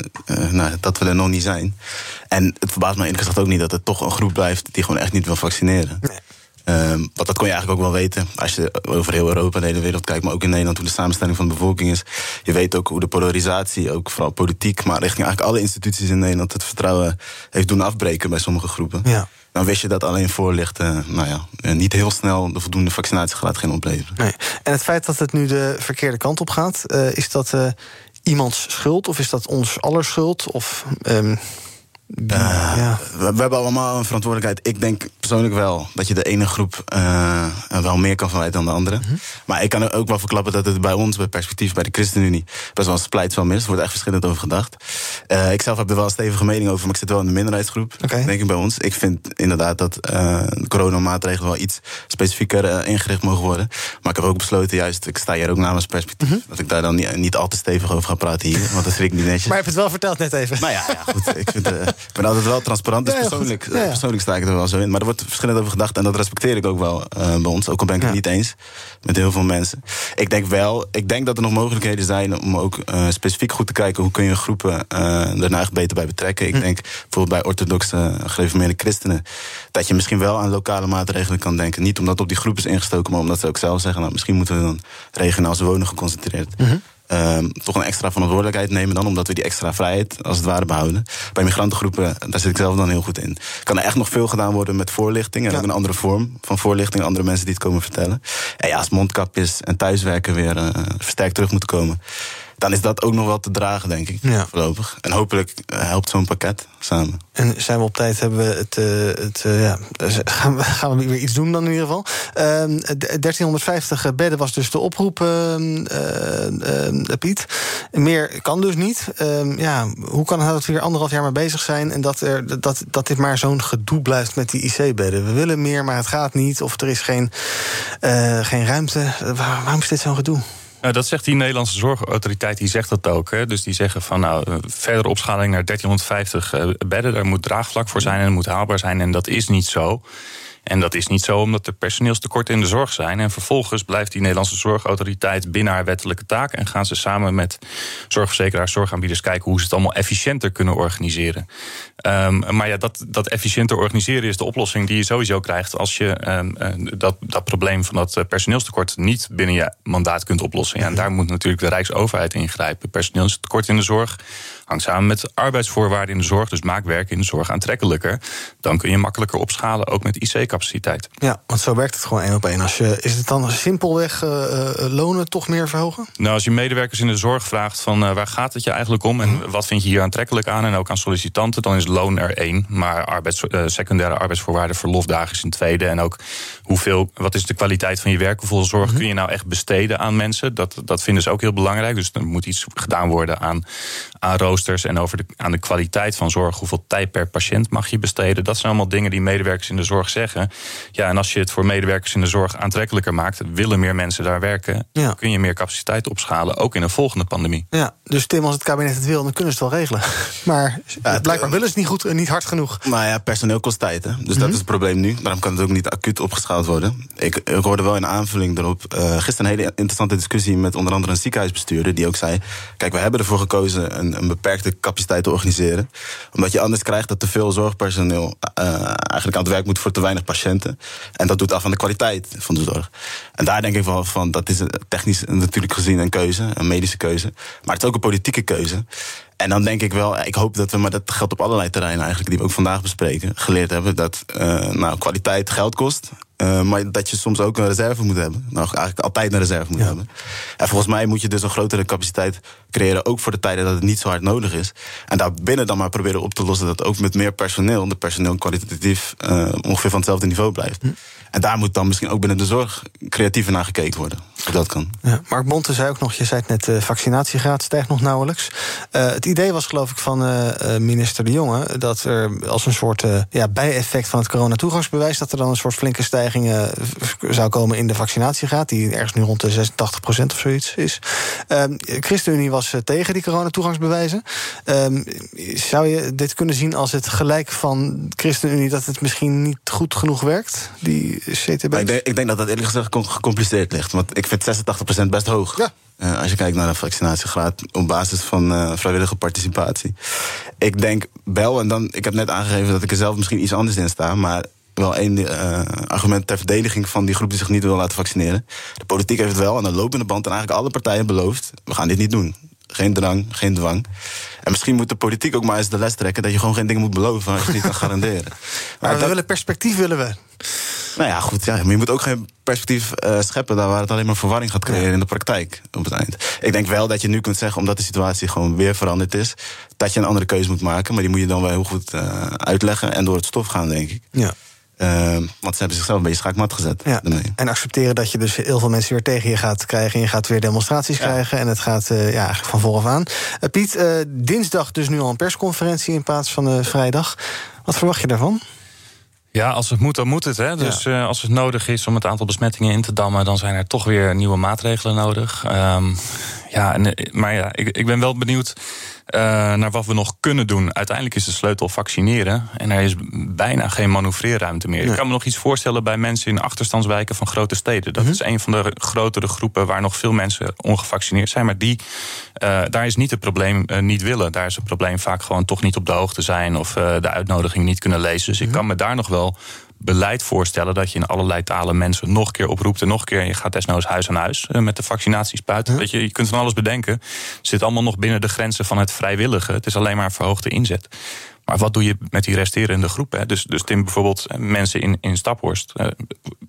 nou, dat we er nog niet zijn. En het verbaast me eerlijk gezegd ook niet dat er toch een groep blijft die gewoon echt niet wil vaccineren. Nee. Um, want dat kon je eigenlijk ook wel weten als je over heel Europa en de hele wereld kijkt, maar ook in Nederland hoe de samenstelling van de bevolking is. Je weet ook hoe de polarisatie, ook vooral politiek, maar richting eigenlijk alle instituties in Nederland het vertrouwen heeft doen afbreken bij sommige groepen. Ja. Dan wist je dat alleen voorlichten, nou ja, niet heel snel de voldoende vaccinatiegraad ging opleveren. Nee. En het feit dat het nu de verkeerde kant op gaat, uh, is dat uh, iemands schuld of is dat ons aller schuld? Of. Um Uh, ja. we, we, hebben allemaal een verantwoordelijkheid. Ik denk persoonlijk wel dat je de ene groep uh, wel meer kan verwijten dan de andere. Mm -hmm. Maar ik kan ook wel verklappen dat het bij ons, bij perspectief, bij de ChristenUnie, best wel een splijtswam is. Er wordt echt verschillend over gedacht. Uh, ik zelf heb er wel een stevige mening over, maar ik zit wel in de minderheidsgroep, okay. denk ik bij ons. Ik vind inderdaad dat de coronamaatregelen wel iets specifieker ingericht mogen worden. Maar ik heb ook besloten, juist, ik sta hier ook namens perspectief, mm -hmm. dat ik daar dan niet, niet al te stevig over ga praten hier. Want dat vind ik niet netjes. Maar je hebt het wel verteld net even. Nou ja, ja goed. ik vind ik ben altijd wel transparant, dus ja, persoonlijk, ja, ja. persoonlijk sta ik er wel zo in. Maar er wordt verschillend over gedacht en dat respecteer ik ook wel uh, bij ons. Ook al ben ik het niet eens met heel veel mensen. Ik denk wel, ik denk dat er nog mogelijkheden zijn om ook uh, specifiek goed te kijken hoe kun je groepen uh, daarna echt beter bij betrekken. Ik hm. denk bijvoorbeeld bij orthodoxe gereformeerde christenen dat je misschien wel aan lokale maatregelen kan denken. Niet omdat op die groep is ingestoken, maar omdat ze ook zelf zeggen, nou, misschien moeten we dan regionaal wonen geconcentreerd. Hm. Um, toch een extra verantwoordelijkheid nemen dan, omdat we die extra vrijheid als het ware behouden. Bij migrantengroepen, daar zit ik zelf dan heel goed in. Kan er echt nog veel gedaan worden met voorlichting en ja. ook een andere vorm van voorlichting, andere mensen die het komen vertellen. En ja, als mondkapjes en thuiswerken weer uh, versterkt terug moeten komen, dan is dat ook nog wel te dragen, denk ik, ja. voorlopig. En hopelijk helpt zo'n pakket samen. En zijn we op tijd, hebben we het, uh, het uh, ja, gaan, we, gaan we weer iets doen dan in ieder geval. Uh, 1350 bedden was dus de oproep, Piet. Meer kan dus niet. ja, hoe kan het dat we hier anderhalf jaar mee bezig zijn... en dat, er, dat, dat dit maar zo'n gedoe blijft met die IC-bedden? We willen meer, maar het gaat niet. Of er is geen, geen ruimte. Waar, waarom is dit zo'n gedoe? Nou, dat zegt die Nederlandse zorgautoriteit, die zegt dat ook. Hè. Dus die zeggen van nou, verdere opschaling naar 1350 bedden, daar moet draagvlak voor zijn en het moet haalbaar zijn. En dat is niet zo. En dat is niet zo omdat er personeelstekorten in de zorg zijn. En vervolgens blijft die Nederlandse zorgautoriteit binnen haar wettelijke taak. En gaan ze samen met zorgverzekeraars, zorgaanbieders kijken hoe ze het allemaal efficiënter kunnen organiseren. Um, maar ja, dat, dat efficiënter organiseren is de oplossing die je sowieso krijgt als je um, dat, dat probleem van dat personeelstekort niet binnen je mandaat kunt oplossen. Ja, en daar moet natuurlijk de Rijksoverheid ingrijpen. Personeelstekort in de zorg hangt samen met arbeidsvoorwaarden in de zorg. Dus maak werk in de zorg aantrekkelijker. Dan kun je makkelijker opschalen, ook met IC-capaciteit. Ja, want zo werkt het gewoon één op één. Als je, is het dan simpelweg uh, lonen toch meer verhogen? Nou, als je medewerkers in de zorg vraagt van uh, waar gaat het je eigenlijk om... en wat vind je hier aantrekkelijk aan en ook aan sollicitanten... dan is loon er één, maar arbeids, uh, secundaire arbeidsvoorwaarden... verlofdagen is een tweede. En ook hoeveel, wat is de kwaliteit van je werk? Hoeveel zorg mm -hmm. kun je nou echt besteden aan mensen? Dat, dat vinden ze ook heel belangrijk. Dus er moet iets gedaan worden aan, aan roosters... en over de, aan de kwaliteit van zorg. Hoeveel tijd per patiënt mag je besteden? Dat zijn allemaal dingen die medewerkers in de zorg zeggen. Ja, en als je het voor medewerkers in de zorg aantrekkelijker maakt... willen meer mensen daar werken... Ja. kun je meer capaciteit opschalen, ook in een volgende pandemie. Ja, dus Tim, als het kabinet het wil, dan kunnen ze het wel regelen. Maar ja, blijkbaar willen ze het niet goed en niet hard genoeg. Maar ja, personeel kost tijd, hè? Dus mm -hmm. dat is het probleem nu. Daarom kan het ook niet acuut opgeschaald worden. Ik, ik hoorde wel in aanvulling erop... Uh, gisteren een hele interessante discussie met onder andere een ziekenhuisbestuurder... die ook zei, kijk, we hebben ervoor gekozen een, beperkte capaciteit te organiseren. Omdat je anders krijgt dat te veel zorgpersoneel... Uh, eigenlijk aan het werk moet voor te weinig patiënten. En dat doet af aan de kwaliteit van de zorg. En daar denk ik wel van, dat is technisch natuurlijk gezien een keuze, een medische keuze. Maar het is ook een politieke keuze. En dan denk ik wel, ik hoop dat we, maar dat geldt op allerlei terreinen eigenlijk, die we ook vandaag bespreken, geleerd hebben dat uh, nou, kwaliteit geld kost. Uh, maar dat je soms ook een reserve moet hebben. Nou, eigenlijk altijd een reserve moet hebben. En volgens mij moet je dus een grotere capaciteit creëren, ook voor de tijden dat het niet zo hard nodig is. En daarbinnen dan maar proberen op te lossen dat ook met meer personeel, de personeel kwalitatief uh, ongeveer van hetzelfde niveau blijft. Hm. En daar moet dan misschien ook binnen de zorg creatiever naar gekeken worden. Dat kan. Ja, Mark Bonte zei ook nog, je zei het net, de uh, vaccinatiegraad stijgt nog nauwelijks. Uh, het idee was geloof ik van uh, minister De Jonge... dat er als een soort ja, bijeffect van het coronatoegangsbewijs... dat er dan een soort flinke stijging zou komen in de vaccinatiegraad... die ergens nu rond de 86 procent of zoiets is. Ehm, ChristenUnie was tegen die coronatoegangsbewijzen. Ehm, zou je dit kunnen zien als het gelijk van ChristenUnie... dat het misschien niet goed genoeg werkt, die CTB? Ik denk, ik denk dat dat eerlijk gezegd gecompliceerd ligt. Want ik vind 86% best hoog. Ja. Uh, als je kijkt naar de vaccinatiegraad op basis van uh, vrijwillige participatie. Ik denk wel, en dan, ik heb net aangegeven dat ik er zelf misschien iets anders in sta, maar wel één uh, argument ter verdediging van die groep die zich niet wil laten vaccineren. De politiek heeft het wel aan de lopende band en eigenlijk alle partijen beloofd: we gaan dit niet doen. Geen drang, geen dwang. En misschien moet de politiek ook maar eens de les trekken dat je gewoon geen dingen moet beloven als je niet kan garanderen. Maar, maar we dat... willen perspectief, willen we. Nou ja, goed. Ja, maar je moet ook geen perspectief uh, scheppen daar waar het alleen maar verwarring gaat creëren in de praktijk op het eind. Ik denk wel dat je nu kunt zeggen, omdat de situatie gewoon weer veranderd is, dat je een andere keuze moet maken. Maar die moet je dan wel heel goed uh, uitleggen en door het stof gaan, denk ik. Ja. Uh, want ze hebben zichzelf een beetje schaakmat gezet. Ja. En accepteren dat je dus heel veel mensen weer tegen je gaat krijgen. En je gaat weer demonstraties ja. krijgen. En het gaat uh, ja, eigenlijk van vooraf aan. Uh, Piet, dinsdag dus nu al een persconferentie in plaats van vrijdag. Wat verwacht je daarvan? Ja, als het moet, dan moet het. Hè. Dus ja. uh, als het nodig is om het aantal besmettingen in te dammen, dan zijn er toch weer nieuwe maatregelen nodig. Um, ja, en, maar ja, ik, ik ben wel benieuwd. Uh, naar wat we nog kunnen doen. Uiteindelijk is de sleutel vaccineren. En er is bijna geen manoeuvreerruimte meer. Nee. Ik kan me nog iets voorstellen bij mensen in achterstandswijken van grote steden. Dat -hmm. is een van de grotere groepen waar nog veel mensen ongevaccineerd zijn. Maar die, uh, daar is niet het probleem uh, niet willen. Daar is het probleem vaak gewoon toch niet op de hoogte zijn. Of de uitnodiging niet kunnen lezen. Dus ik kan me daar nog wel beleid voorstellen dat je in allerlei talen mensen nog een keer oproept en nog een keer. En je gaat desnoods huis aan huis met de vaccinatiespuit. Huh? Weet je, je kunt van alles bedenken. Het zit allemaal nog binnen de grenzen van het vrijwillige. Het is alleen maar een verhoogde inzet. Maar wat doe je met die resterende groep? Hè? Dus, dus Tim, bijvoorbeeld mensen in, in Staphorst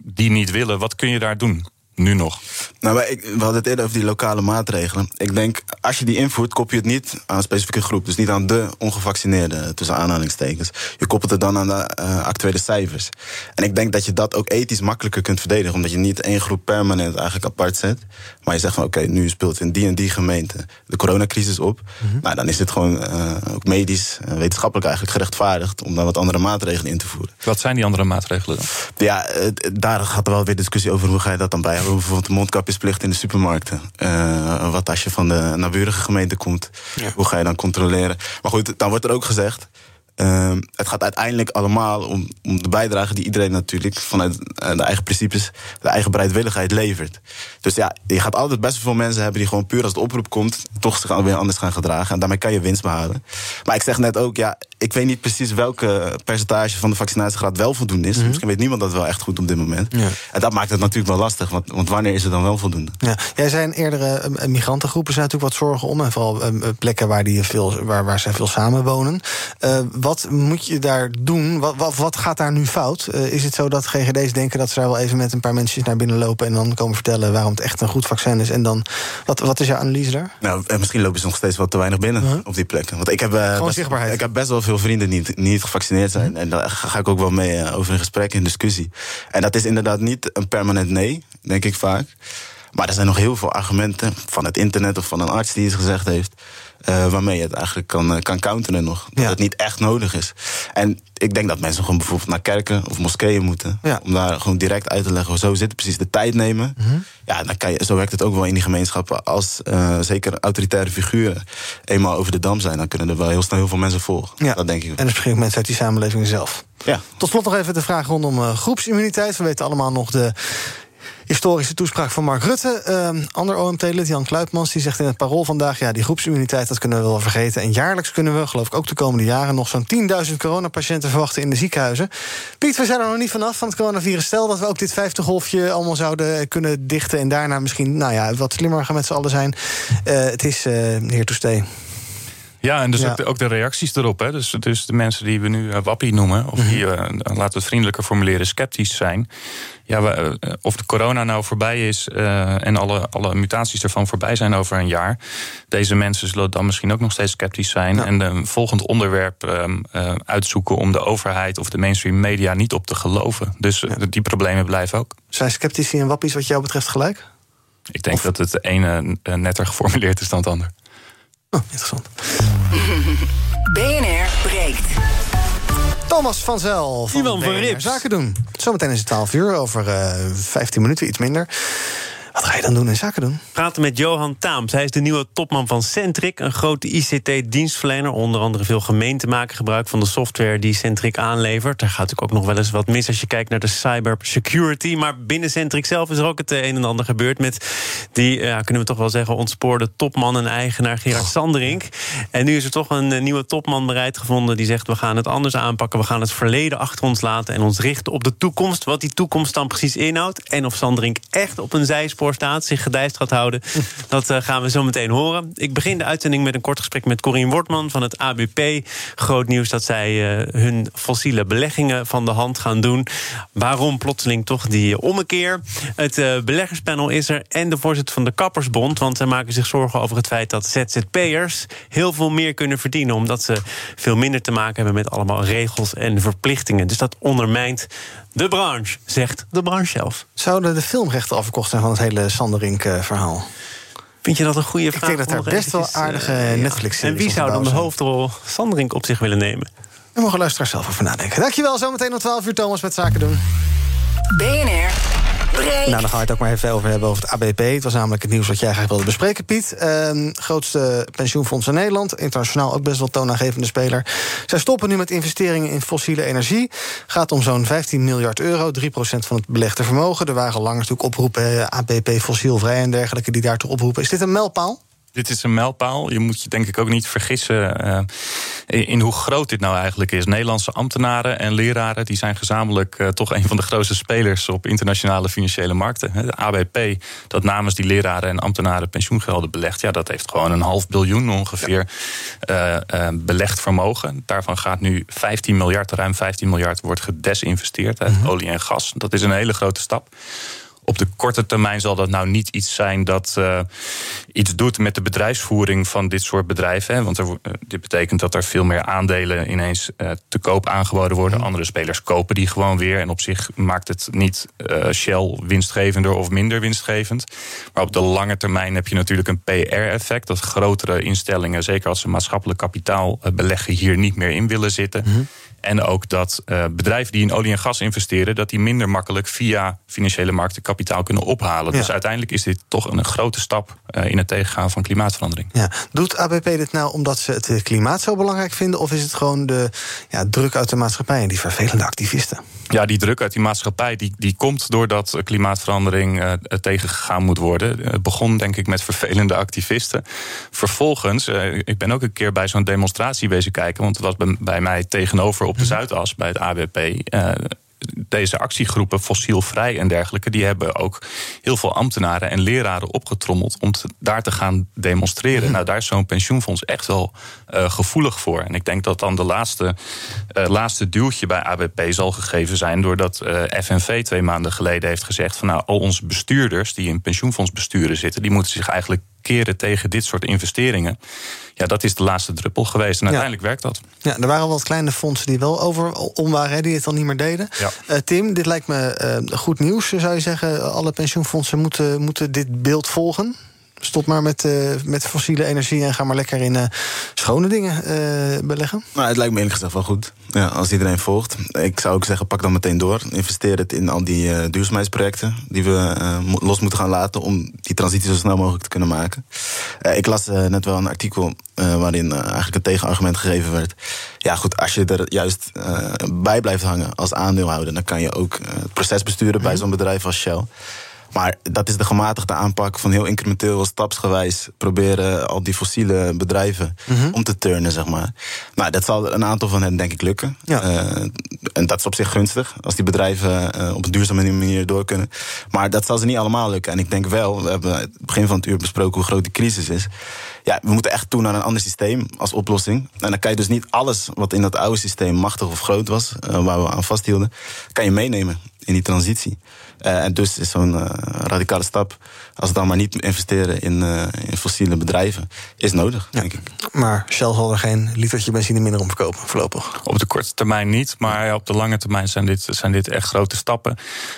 die niet willen, wat kun je daar doen? Nu nog. Nou, ik, we hadden het eerder over die lokale maatregelen. Ik denk, als je die invoert, koppel je het niet aan een specifieke groep. Dus niet aan de ongevaccineerden, tussen aanhalingstekens. Je koppelt het dan aan de uh, actuele cijfers. En ik denk dat je dat ook ethisch makkelijker kunt verdedigen. Omdat je niet één groep permanent eigenlijk apart zet. Maar je zegt van, oké, okay, nu speelt in die en die gemeente de coronacrisis op. Mm -hmm. Nou, dan is het gewoon uh, ook medisch, uh, wetenschappelijk eigenlijk gerechtvaardigd... om dan wat andere maatregelen in te voeren. Wat zijn die andere maatregelen dan? Ja, daar gaat er wel weer discussie over hoe ga je dat dan bij bijvoorbeeld de mondkapjesplicht in de supermarkten. Uh, wat als je van de naburige gemeente komt, ja. hoe ga je dan controleren? Maar goed, dan wordt er ook gezegd. Uh, het gaat uiteindelijk allemaal om, om de bijdrage die iedereen natuurlijk vanuit uh, de eigen principes, de eigen bereidwilligheid levert. Dus ja, je gaat altijd best wel veel mensen hebben die gewoon puur als het oproep komt, toch zich weer anders gaan gedragen. En daarmee kan je winst behalen. Maar ik zeg net ook, ja, ik weet niet precies welke percentage van de vaccinatiegraad wel voldoende is. Mm -hmm. Misschien weet niemand dat wel echt goed op dit moment. Ja. En dat maakt het natuurlijk wel lastig, want, want wanneer is het dan wel voldoende? Ja. Jij zei in eerdere uh, migrantengroepen zijn natuurlijk wat zorgen om. En vooral uh, plekken waar, die veel, waar, waar zij veel samenwonen. Uh, wat moet je daar doen? Wat, wat, wat gaat daar nu fout? is het zo dat GGD's denken dat ze daar wel even met een paar mensen naar binnen lopen... en dan komen vertellen waarom het echt een goed vaccin is? En dan, wat, wat is jouw analyse daar? Nou, misschien lopen ze nog steeds wat te weinig binnen -huh. op die plekken. Want ik heb, Gewoon zichtbaarheid. Ik heb best wel veel vrienden die niet gevaccineerd zijn. En daar ga ik ook wel mee uh, over in gesprek, in discussie. En dat is inderdaad niet een permanent nee, denk ik vaak. Maar er zijn nog heel veel argumenten van het internet of van een arts die iets gezegd heeft. Uh, waarmee je het eigenlijk kan, uh, kan counteren nog. Dat ja. het niet echt nodig is. En ik denk dat mensen gewoon bijvoorbeeld naar kerken of moskeeën moeten. Ja. Om daar gewoon direct uit te leggen. Zo zit het precies de tijd nemen. Mm -hmm. Ja, dan kan je, zo werkt het ook wel in die gemeenschappen. Als uh, zeker autoritaire figuren eenmaal over de dam zijn, dan kunnen er wel heel snel heel veel mensen volgen. Ja. Dat denk ik. En er springen mensen uit die samenleving zelf. Ja. Tot slot nog even de vraag rondom groepsimmuniteit. We weten allemaal nog de historische toespraak van Mark Rutte. Uh, ander OMT-lid, Jan Kluitmans, die zegt in het parool vandaag... ja, die groepsimmuniteit, dat kunnen we wel vergeten. En jaarlijks kunnen we, geloof ik ook de komende jaren... nog zo'n 10.000 coronapatiënten verwachten in de ziekenhuizen. Piet, we zijn er nog niet vanaf van het coronavirus. Stel dat we ook dit vijfde golfje allemaal zouden kunnen dichten... en daarna misschien nou ja, wat slimmer gaan met z'n allen zijn. Uh, het is uh, hier to stay. Ja, en dus Ja. Ook, de, ook de reacties erop. Hè. Dus, dus de mensen die we nu eh, wappie noemen, of die, Mhm. eh, laten we het vriendelijker formuleren, sceptisch zijn. Ja, we, eh, of de corona nou voorbij is en alle, alle mutaties ervan voorbij zijn over een jaar. Deze mensen zullen dan misschien ook nog steeds sceptisch zijn. En een volgend onderwerp ehm, eh, uitzoeken om de overheid of de mainstream media niet op te geloven. Dus die problemen blijven ook. Zijn sceptici en wappies wat jou betreft gelijk? Ik denk dat het ene netter geformuleerd is dan het ander. Oh, interessant. BNR breekt. Thomas van Zel van van BNR Rips. Zaken doen. Zometeen is het 12 uur, over eh 15 minuten, iets minder. Ga je dan doen in zaken doen? praten met Johan Taams. Hij is de nieuwe topman van Centric, een grote ICT-dienstverlener. Onder andere veel gemeenten maken gebruik van de software die Centric aanlevert. Daar gaat natuurlijk ook nog wel eens wat mis als je kijkt naar de cybersecurity. Maar binnen Centric zelf is er ook het een en ander gebeurd met die, ja, kunnen we toch wel zeggen, ontspoorde topman en eigenaar Gerard Sanderink. En nu is er toch een eh, nieuwe topman bereid gevonden die zegt: we gaan het anders aanpakken. We gaan het verleden achter ons laten en ons richten op de toekomst. Wat die toekomst dan precies inhoudt. En of Sanderink echt op een zijspoor staat, zich gedijst gaat houden. Dat eh, gaan we zo meteen horen. Ik begin de uitzending met een kort gesprek met Corien Wortman van het ABP. Groot nieuws dat zij eh, hun fossiele beleggingen van de hand gaan doen. Waarom plotseling toch die ommekeer? Het eh, beleggerspanel is er en de voorzitter van de Kappersbond. Want zij maken zich zorgen over het feit dat ZZP'ers heel veel meer kunnen verdienen. Omdat ze veel minder te maken hebben met allemaal regels en verplichtingen. Dus dat ondermijnt de branche, zegt de branche zelf. Zouden de filmrechten afgekocht zijn van het hele Sanderink-verhaal? Vind je dat een goede vraag? Ik denk dat daar best wel eh, aardige ja. Netflix-series En wie zou dan de zijn. hoofdrol Sanderink op zich willen nemen? Daar mogen luisteraars zelf over nadenken. Dankjewel, zometeen om 12 uur Thomas met Zaken doen. BNR Nou, dan gaan we het ook maar even over hebben over het ABP. Het was namelijk het nieuws wat jij graag wilde bespreken, Piet. Ehm, grootste pensioenfonds in Nederland. Internationaal ook best wel toonaangevende speler. Zij stoppen nu met investeringen in fossiele energie. Gaat om zo'n 15 miljard euro, 3% van het belegde vermogen. Er waren al natuurlijk oproepen, eh, ABP fossielvrij en dergelijke, die daartoe oproepen. Is dit een mijlpaal? Dit is een mijlpaal. Je moet je denk ik ook niet vergissen eh, in hoe groot dit nou eigenlijk is. Nederlandse ambtenaren en leraren die zijn gezamenlijk eh, toch een van de grootste spelers op internationale financiële markten. De ABP, dat namens die leraren en ambtenaren pensioengelden belegt, ja, dat heeft gewoon een half biljoen ongeveer eh, belegd vermogen. Daarvan gaat nu 15 miljard, ruim 15 miljard, wordt gedesinvesteerd uit olie en gas. Dat is een hele grote stap. Op de korte termijn zal dat nou niet iets zijn dat eh, iets doet met de bedrijfsvoering van dit soort bedrijven. Hè? Want er, eh, dit betekent dat er veel meer aandelen ineens eh, te koop aangeboden worden. Andere spelers kopen die gewoon weer. En op zich maakt het niet Shell winstgevender of minder winstgevend. Maar op de lange termijn heb je natuurlijk een PR-effect. Dat grotere instellingen, zeker als ze maatschappelijk kapitaal beleggen, hier niet meer in willen zitten. En ook dat eh, bedrijven die in olie en gas investeren, dat die minder makkelijk via financiële markten kapitaal kunnen ophalen. Ja. Dus uiteindelijk is dit toch een grote stap eh, in het tegengaan van klimaatverandering. Ja. Doet ABP dit nou omdat ze het klimaat zo belangrijk vinden? Of is het gewoon de ja, druk uit de maatschappij en die vervelende activisten? Ja, die druk uit die maatschappij die, die komt doordat klimaatverandering eh, tegengegaan moet worden. Het begon denk ik met vervelende activisten. Vervolgens, eh, ik ben ook een keer bij zo'n demonstratie wezen kijken, want het was bij, bij mij tegenover op de Zuidas bij het ABP. eh, deze actiegroepen, fossielvrij en dergelijke, die hebben ook heel veel ambtenaren en leraren opgetrommeld om te- daar te gaan demonstreren. Nou, daar is zo'n pensioenfonds echt wel eh, gevoelig voor. En ik denk dat dan de laatste, eh, laatste duwtje bij ABP zal gegeven zijn doordat eh, FNV twee maanden geleden heeft gezegd van nou, al onze bestuurders die in pensioenfondsbesturen zitten, die moeten zich eigenlijk keren tegen dit soort investeringen. Ja, dat is de laatste druppel geweest. En uiteindelijk werkt dat. Ja, er waren wat kleine fondsen die wel over om waren, hè, die het dan niet meer deden. Ja. Eh, Tim, dit lijkt me eh, goed nieuws, zou je zeggen. Alle pensioenfondsen moeten, moeten dit beeld volgen. Stop maar met, eh, met fossiele energie en ga maar lekker in eh, schone dingen eh, beleggen. Nou, het lijkt me eerlijk gezegd wel goed. Ja, als iedereen volgt. Ik zou ook zeggen, pak dan meteen door. Investeer het in al die duurzaamheidsprojecten die we los moeten gaan laten om die transitie zo snel mogelijk te kunnen maken. Ik las net wel een artikel waarin eigenlijk een tegenargument gegeven werd. Ja, goed, als je er juist bij blijft hangen als aandeelhouder, dan kan je ook het proces besturen bij zo'n bedrijf als Shell. Maar dat is de gematigde aanpak van heel incrementeel, stapsgewijs proberen al die fossiele bedrijven Mhm. om te turnen, zeg maar. Nou, dat zal een aantal van hen denk ik lukken. Eh, en dat is op zich gunstig, als die bedrijven eh, op een duurzame manier door kunnen. Maar dat zal ze niet allemaal lukken. En ik denk wel, we hebben het begin van het uur besproken hoe groot die crisis is. Ja, we moeten echt toe naar een ander systeem als oplossing. En dan kan je dus niet alles wat in dat oude systeem machtig of groot was, eh, waar we aan vasthielden, kan je meenemen in die transitie. Eh, en dus is zo'n eh, radicale stap, als dan maar niet investeren in, eh, in fossiele bedrijven, is nodig, denk ik. Maar Shell zal er geen litertje benzine minder om verkopen, voorlopig. Op de korte termijn niet, maar ja, op de lange termijn zijn dit, zijn dit echt grote stappen.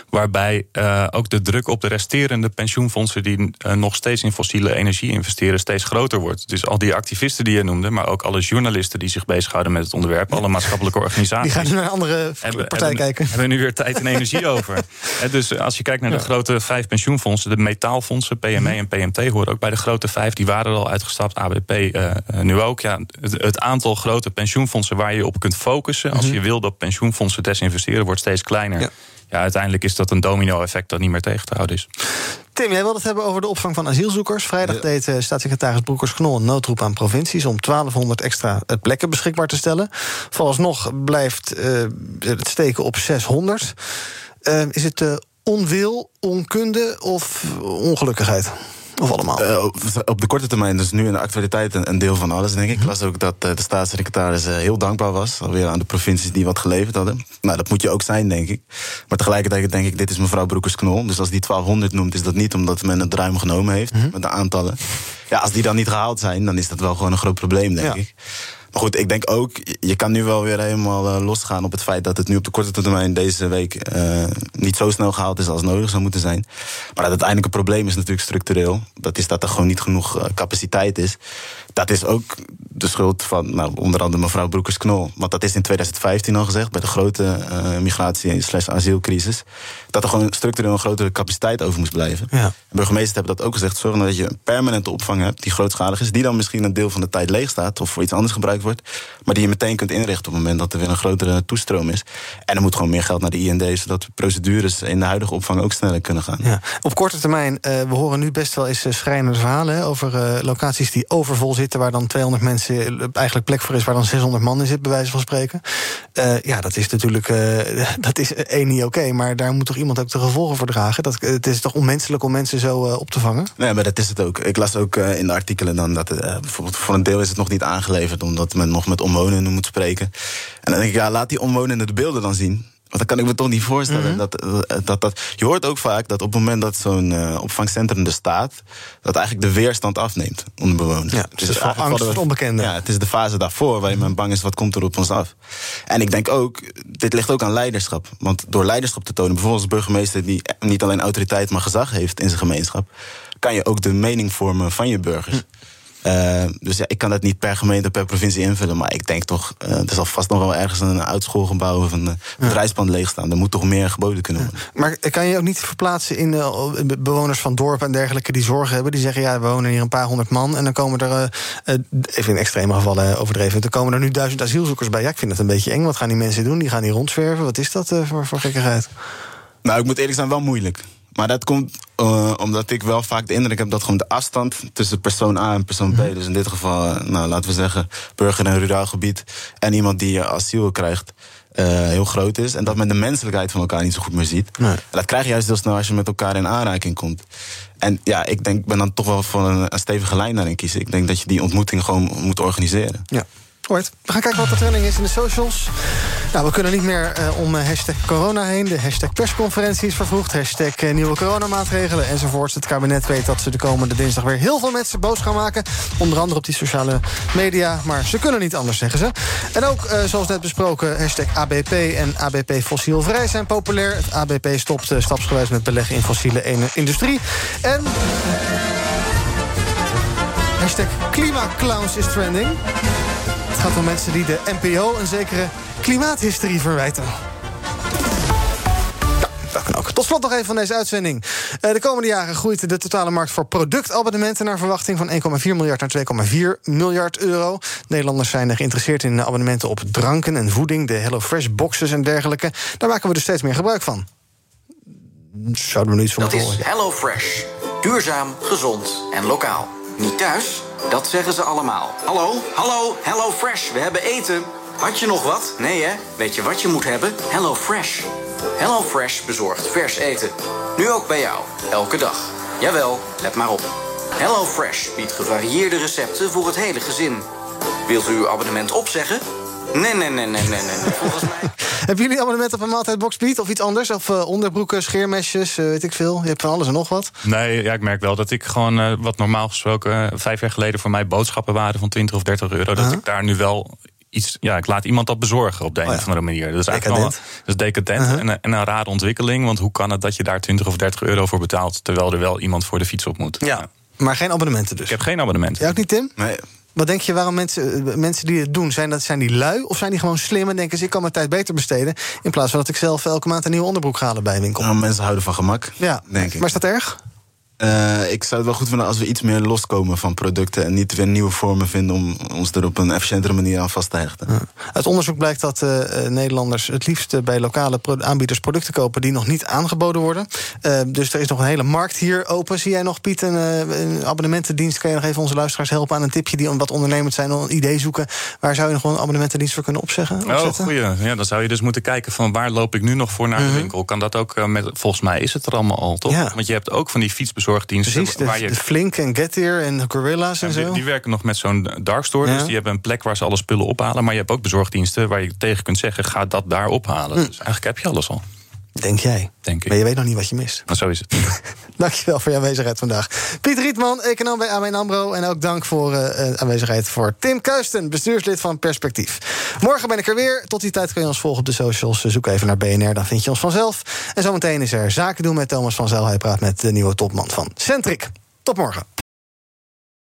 Waarbij eh, ook de druk op de resterende pensioenfondsen die nog steeds in fossiele energie investeren, steeds groter wordt. Dus al die activisten die je noemde, maar ook alle journalisten die zich bezighouden met het onderwerp, alle maatschappelijke organisaties. Die gaan nu naar een andere partij hebben, kijken. Hebben nu weer tijd en energie over. Hè, dus als je kijkt naar de grote vijf pensioenfondsen, de metaalfondsen, PME Mhm. en PMT horen ook bij de grote vijf. Die waren er al uitgestapt, ABP eh, eh, nu ook. Ja, het, het aantal grote pensioenfondsen waar je op kunt focussen, als Mhm. je wil dat pensioenfondsen desinvesteren, wordt steeds kleiner. Ja. uiteindelijk is dat een domino-effect dat niet meer tegen te houden is. Tim, jij wilde het hebben over de opvang van asielzoekers. Vrijdag deed eh, staatssecretaris Broekers-Knol een noodroep aan provincies... om 1200 extra plekken beschikbaar te stellen. Vooralsnog blijft eh, het steken op 600. Eh, is het eh, onwil, onkunde of ongelukkigheid? Of allemaal? Eh, op, de korte termijn, dus nu in de actualiteit, een, een deel van alles, denk ik. Ik las ook dat eh, de staatssecretaris heel dankbaar was. Alweer aan de provincies die wat geleverd hadden. Nou, dat moet je ook zijn, denk ik. Maar tegelijkertijd denk ik, dit is mevrouw Broekers-Knol. Dus als die 1200 noemt, is dat niet omdat men het ruim genomen heeft. Met de aantallen. Ja, als die dan niet gehaald zijn, dan is dat wel gewoon een groot probleem, denk ik. Maar goed, ik denk ook, je kan nu wel weer helemaal eh, losgaan op het feit dat het nu op de korte termijn deze week eh, niet zo snel gehaald is als nodig zou moeten zijn. Maar het uiteindelijke probleem is natuurlijk structureel. Dat is dat er gewoon niet genoeg eh, capaciteit is. Dat is ook de schuld van nou, onder andere mevrouw Broekers-Knol. Want dat is in 2015 al gezegd, bij de grote migratie- slash asielcrisis. Dat er gewoon structureel een grotere capaciteit over moest blijven. Ja. Burgemeesters hebben dat ook gezegd. Zorg dat je een permanente opvang hebt die grootschalig is. Die dan misschien een deel van de tijd leeg staat of voor iets anders gebruikt wordt. Maar die je meteen kunt inrichten op het moment dat er weer een grotere toestroom is. En er moet gewoon meer geld naar de IND, zodat procedures in de huidige opvang ook sneller kunnen gaan. Ja. Op korte termijn, eh, we horen nu best wel eens eh, schrijnende verhalen... Hè, over eh, locaties die overvol zitten... waar dan 200 mensen eigenlijk plek voor is... waar dan 600 man in zit, bij wijze van spreken. Ja, dat is natuurlijk dat is één niet oké... maar daar moet toch iemand ook de gevolgen voor dragen? Dat, het is toch onmenselijk om mensen zo eh, op te vangen? Nee, maar dat is het ook. Ik las ook eh, in de artikelen dan dat eh, bijvoorbeeld voor een deel is het nog niet aangeleverd, omdat men nog met omwonenden moet spreken. En dan denk ik, ja, laat die omwonenden de beelden dan zien. Want dan kan ik me toch niet voorstellen dat, dat, dat. Je hoort ook vaak dat op het moment dat zo'n eh, opvangcentrum er staat, dat eigenlijk de weerstand afneemt onder bewoners. Ja, dus het is angst voor onbekende. Ja, het is de fase daarvoor waarin men bang is wat komt er op ons af. En ik denk ook, dit ligt ook aan leiderschap. Want door leiderschap te tonen, bijvoorbeeld als burgemeester die niet alleen autoriteit maar gezag heeft in zijn gemeenschap, kan je ook de mening vormen van je burgers. Eh, dus ja, ik kan dat niet per gemeente, per provincie invullen. Maar ik denk toch, eh, er zal vast nog wel ergens een oud schoolgebouw of een uh, bedrijfspand leeg staan. Er moet toch meer geboden kunnen worden. Maar kan je ook niet verplaatsen in eh, bewoners van dorpen en dergelijke... die zorgen hebben, die zeggen, ja, we wonen hier een paar honderd man... en dan komen er, eh, eh, even in extreme gevallen eh, overdreven... dan komen er nu duizend asielzoekers bij. Ja, ik vind dat een beetje eng. Wat gaan die mensen doen? Die gaan hier rondzwerven. Wat is dat eh, voor, voor gekkigheid? Nou, ik moet eerlijk zijn, wel moeilijk. Maar dat komt uh, omdat ik wel vaak de indruk heb dat gewoon de afstand tussen persoon A en persoon B, mm. dus in dit geval, nou laten we zeggen, burger in een ruraal gebied en iemand die asiel krijgt, heel groot is. En dat men de menselijkheid van elkaar niet zo goed meer ziet. Nee. En dat krijg je juist heel snel als je met elkaar in aanraking komt. En ja, ik denk, ben dan toch wel voor een, een stevige lijn daarin kiezen. Ik denk dat je die ontmoeting gewoon moet organiseren. Ja. Right. We gaan kijken wat de trending is in de socials. Nou, we kunnen niet meer uh, om uh, hashtag corona heen. De hashtag persconferentie is vervroegd. Hashtag uh, nieuwe coronamaatregelen enzovoorts. Het kabinet weet dat ze de komende dinsdag weer heel veel mensen boos gaan maken. Onder andere op die sociale media. Maar ze kunnen niet anders, zeggen ze. En ook, zoals net besproken, hashtag ABP en ABP fossielvrij zijn populair. Het ABP stopt stapsgewijs met beleggen in fossiele industrie. En... Hashtag klimaclowns is trending. Gaat om mensen die de NPO een zekere klimaathysterie verwijten. Dat kan ook. Tot slot nog even van deze uitzending. Uh, de komende jaren groeit de totale markt voor productabonnementen... naar verwachting van 1,4 miljard naar 2,4 miljard euro. Nederlanders zijn geïnteresseerd in abonnementen op dranken en voeding... de HelloFresh-boxes en dergelijke. Daar maken we dus steeds meer gebruik van. zouden we nu iets van Dat is. HelloFresh. Duurzaam, gezond en lokaal. Niet thuis? Dat zeggen ze allemaal. Hallo, hallo, HelloFresh, we hebben eten. Had je nog wat? Nee hè? Weet je wat je moet hebben? HelloFresh. HelloFresh bezorgt vers eten. Nu ook bij jou, elke dag. Jawel, let maar op. HelloFresh biedt gevarieerde recepten voor het hele gezin. Wilt u uw abonnement opzeggen? Nee, nee, nee, nee, nee, nee. Volgens mij... Hebben jullie abonnement op een maaltijdbox, Piet? Of iets anders? Of eh, onderbroeken, scheermesjes, eh, weet ik veel. Je hebt van alles en nog wat. Nee, ja, ik merk wel dat ik gewoon eh, wat normaal gesproken vijf jaar geleden voor mij boodschappen waren van 20 of 30 euro. Dat ik daar nu wel iets. Ja, ik laat iemand dat bezorgen op de een of andere manier. Dat is eigenlijk wel, Decadent. dat is decadent en, en een rare ontwikkeling. Want hoe kan het dat je daar 20 of 30 euro voor betaalt terwijl er wel iemand voor de fiets op moet? Ja. Maar geen abonnementen dus. Ik heb geen abonnement. Jij ook niet, Tim? Nee. Wat denk je waarom mensen, eh, mensen die het doen, zijn, dat, zijn die lui? Of zijn die gewoon slim en denken ze, ik kan mijn tijd beter besteden... in plaats van dat ik zelf elke maand een nieuwe onderbroek ga halen bij winkel? Nou, mensen houden van gemak, Ja, denk ik. maar is dat erg? Eh, ik zou het wel goed vinden als we iets meer loskomen van producten... en niet weer nieuwe vormen vinden om ons er op een efficiëntere manier aan vast te hechten. Uit onderzoek blijkt dat eh, eh, Nederlanders het liefst bij lokale pro- aanbieders producten kopen die nog niet aangeboden worden. Dus er is nog een hele markt hier open. Zie jij nog, Piet, een, eh, een abonnementendienst? Kan je nog even onze luisteraars helpen aan een tipje die wat ondernemend zijn, een idee zoeken? Waar zou je nog een abonnementendienst voor kunnen opzeggen? Oh, goeie. Ja, dan zou je dus moeten kijken van waar loop ik nu nog voor naar Mhm. de winkel. Kan dat ook met. Volgens mij is het er allemaal al, toch? Want je hebt ook van die fietsbezorgdiensten Precies, de, waar je. de Flink en Getir en Gorilla's en zo. die, die werken nog met zo'n darkstore. Ja. Dus die hebben een plek waar ze alle spullen ophalen. Maar je hebt ook bezorgdiensten waar je tegen kunt zeggen: ga dat daar ophalen. Hm. Dus eigenlijk heb je alles al. Denk jij. Denk ik. Maar je weet nog niet wat je mist. Maar zo is het. Dankjewel voor je aanwezigheid vandaag. Piet Rietman, econoom bij ABN AMRO. En ook dank voor eh, eh, aanwezigheid voor Tim Kuisten, bestuurslid van Perspectief. Morgen ben ik er weer. Tot die tijd kun je ons volgen op de socials. Zoek even naar BNR, dan vind je ons vanzelf. En zometeen is er Zaken doen met Thomas van Zel. Hij praat met de nieuwe topman van Centric. Tot morgen.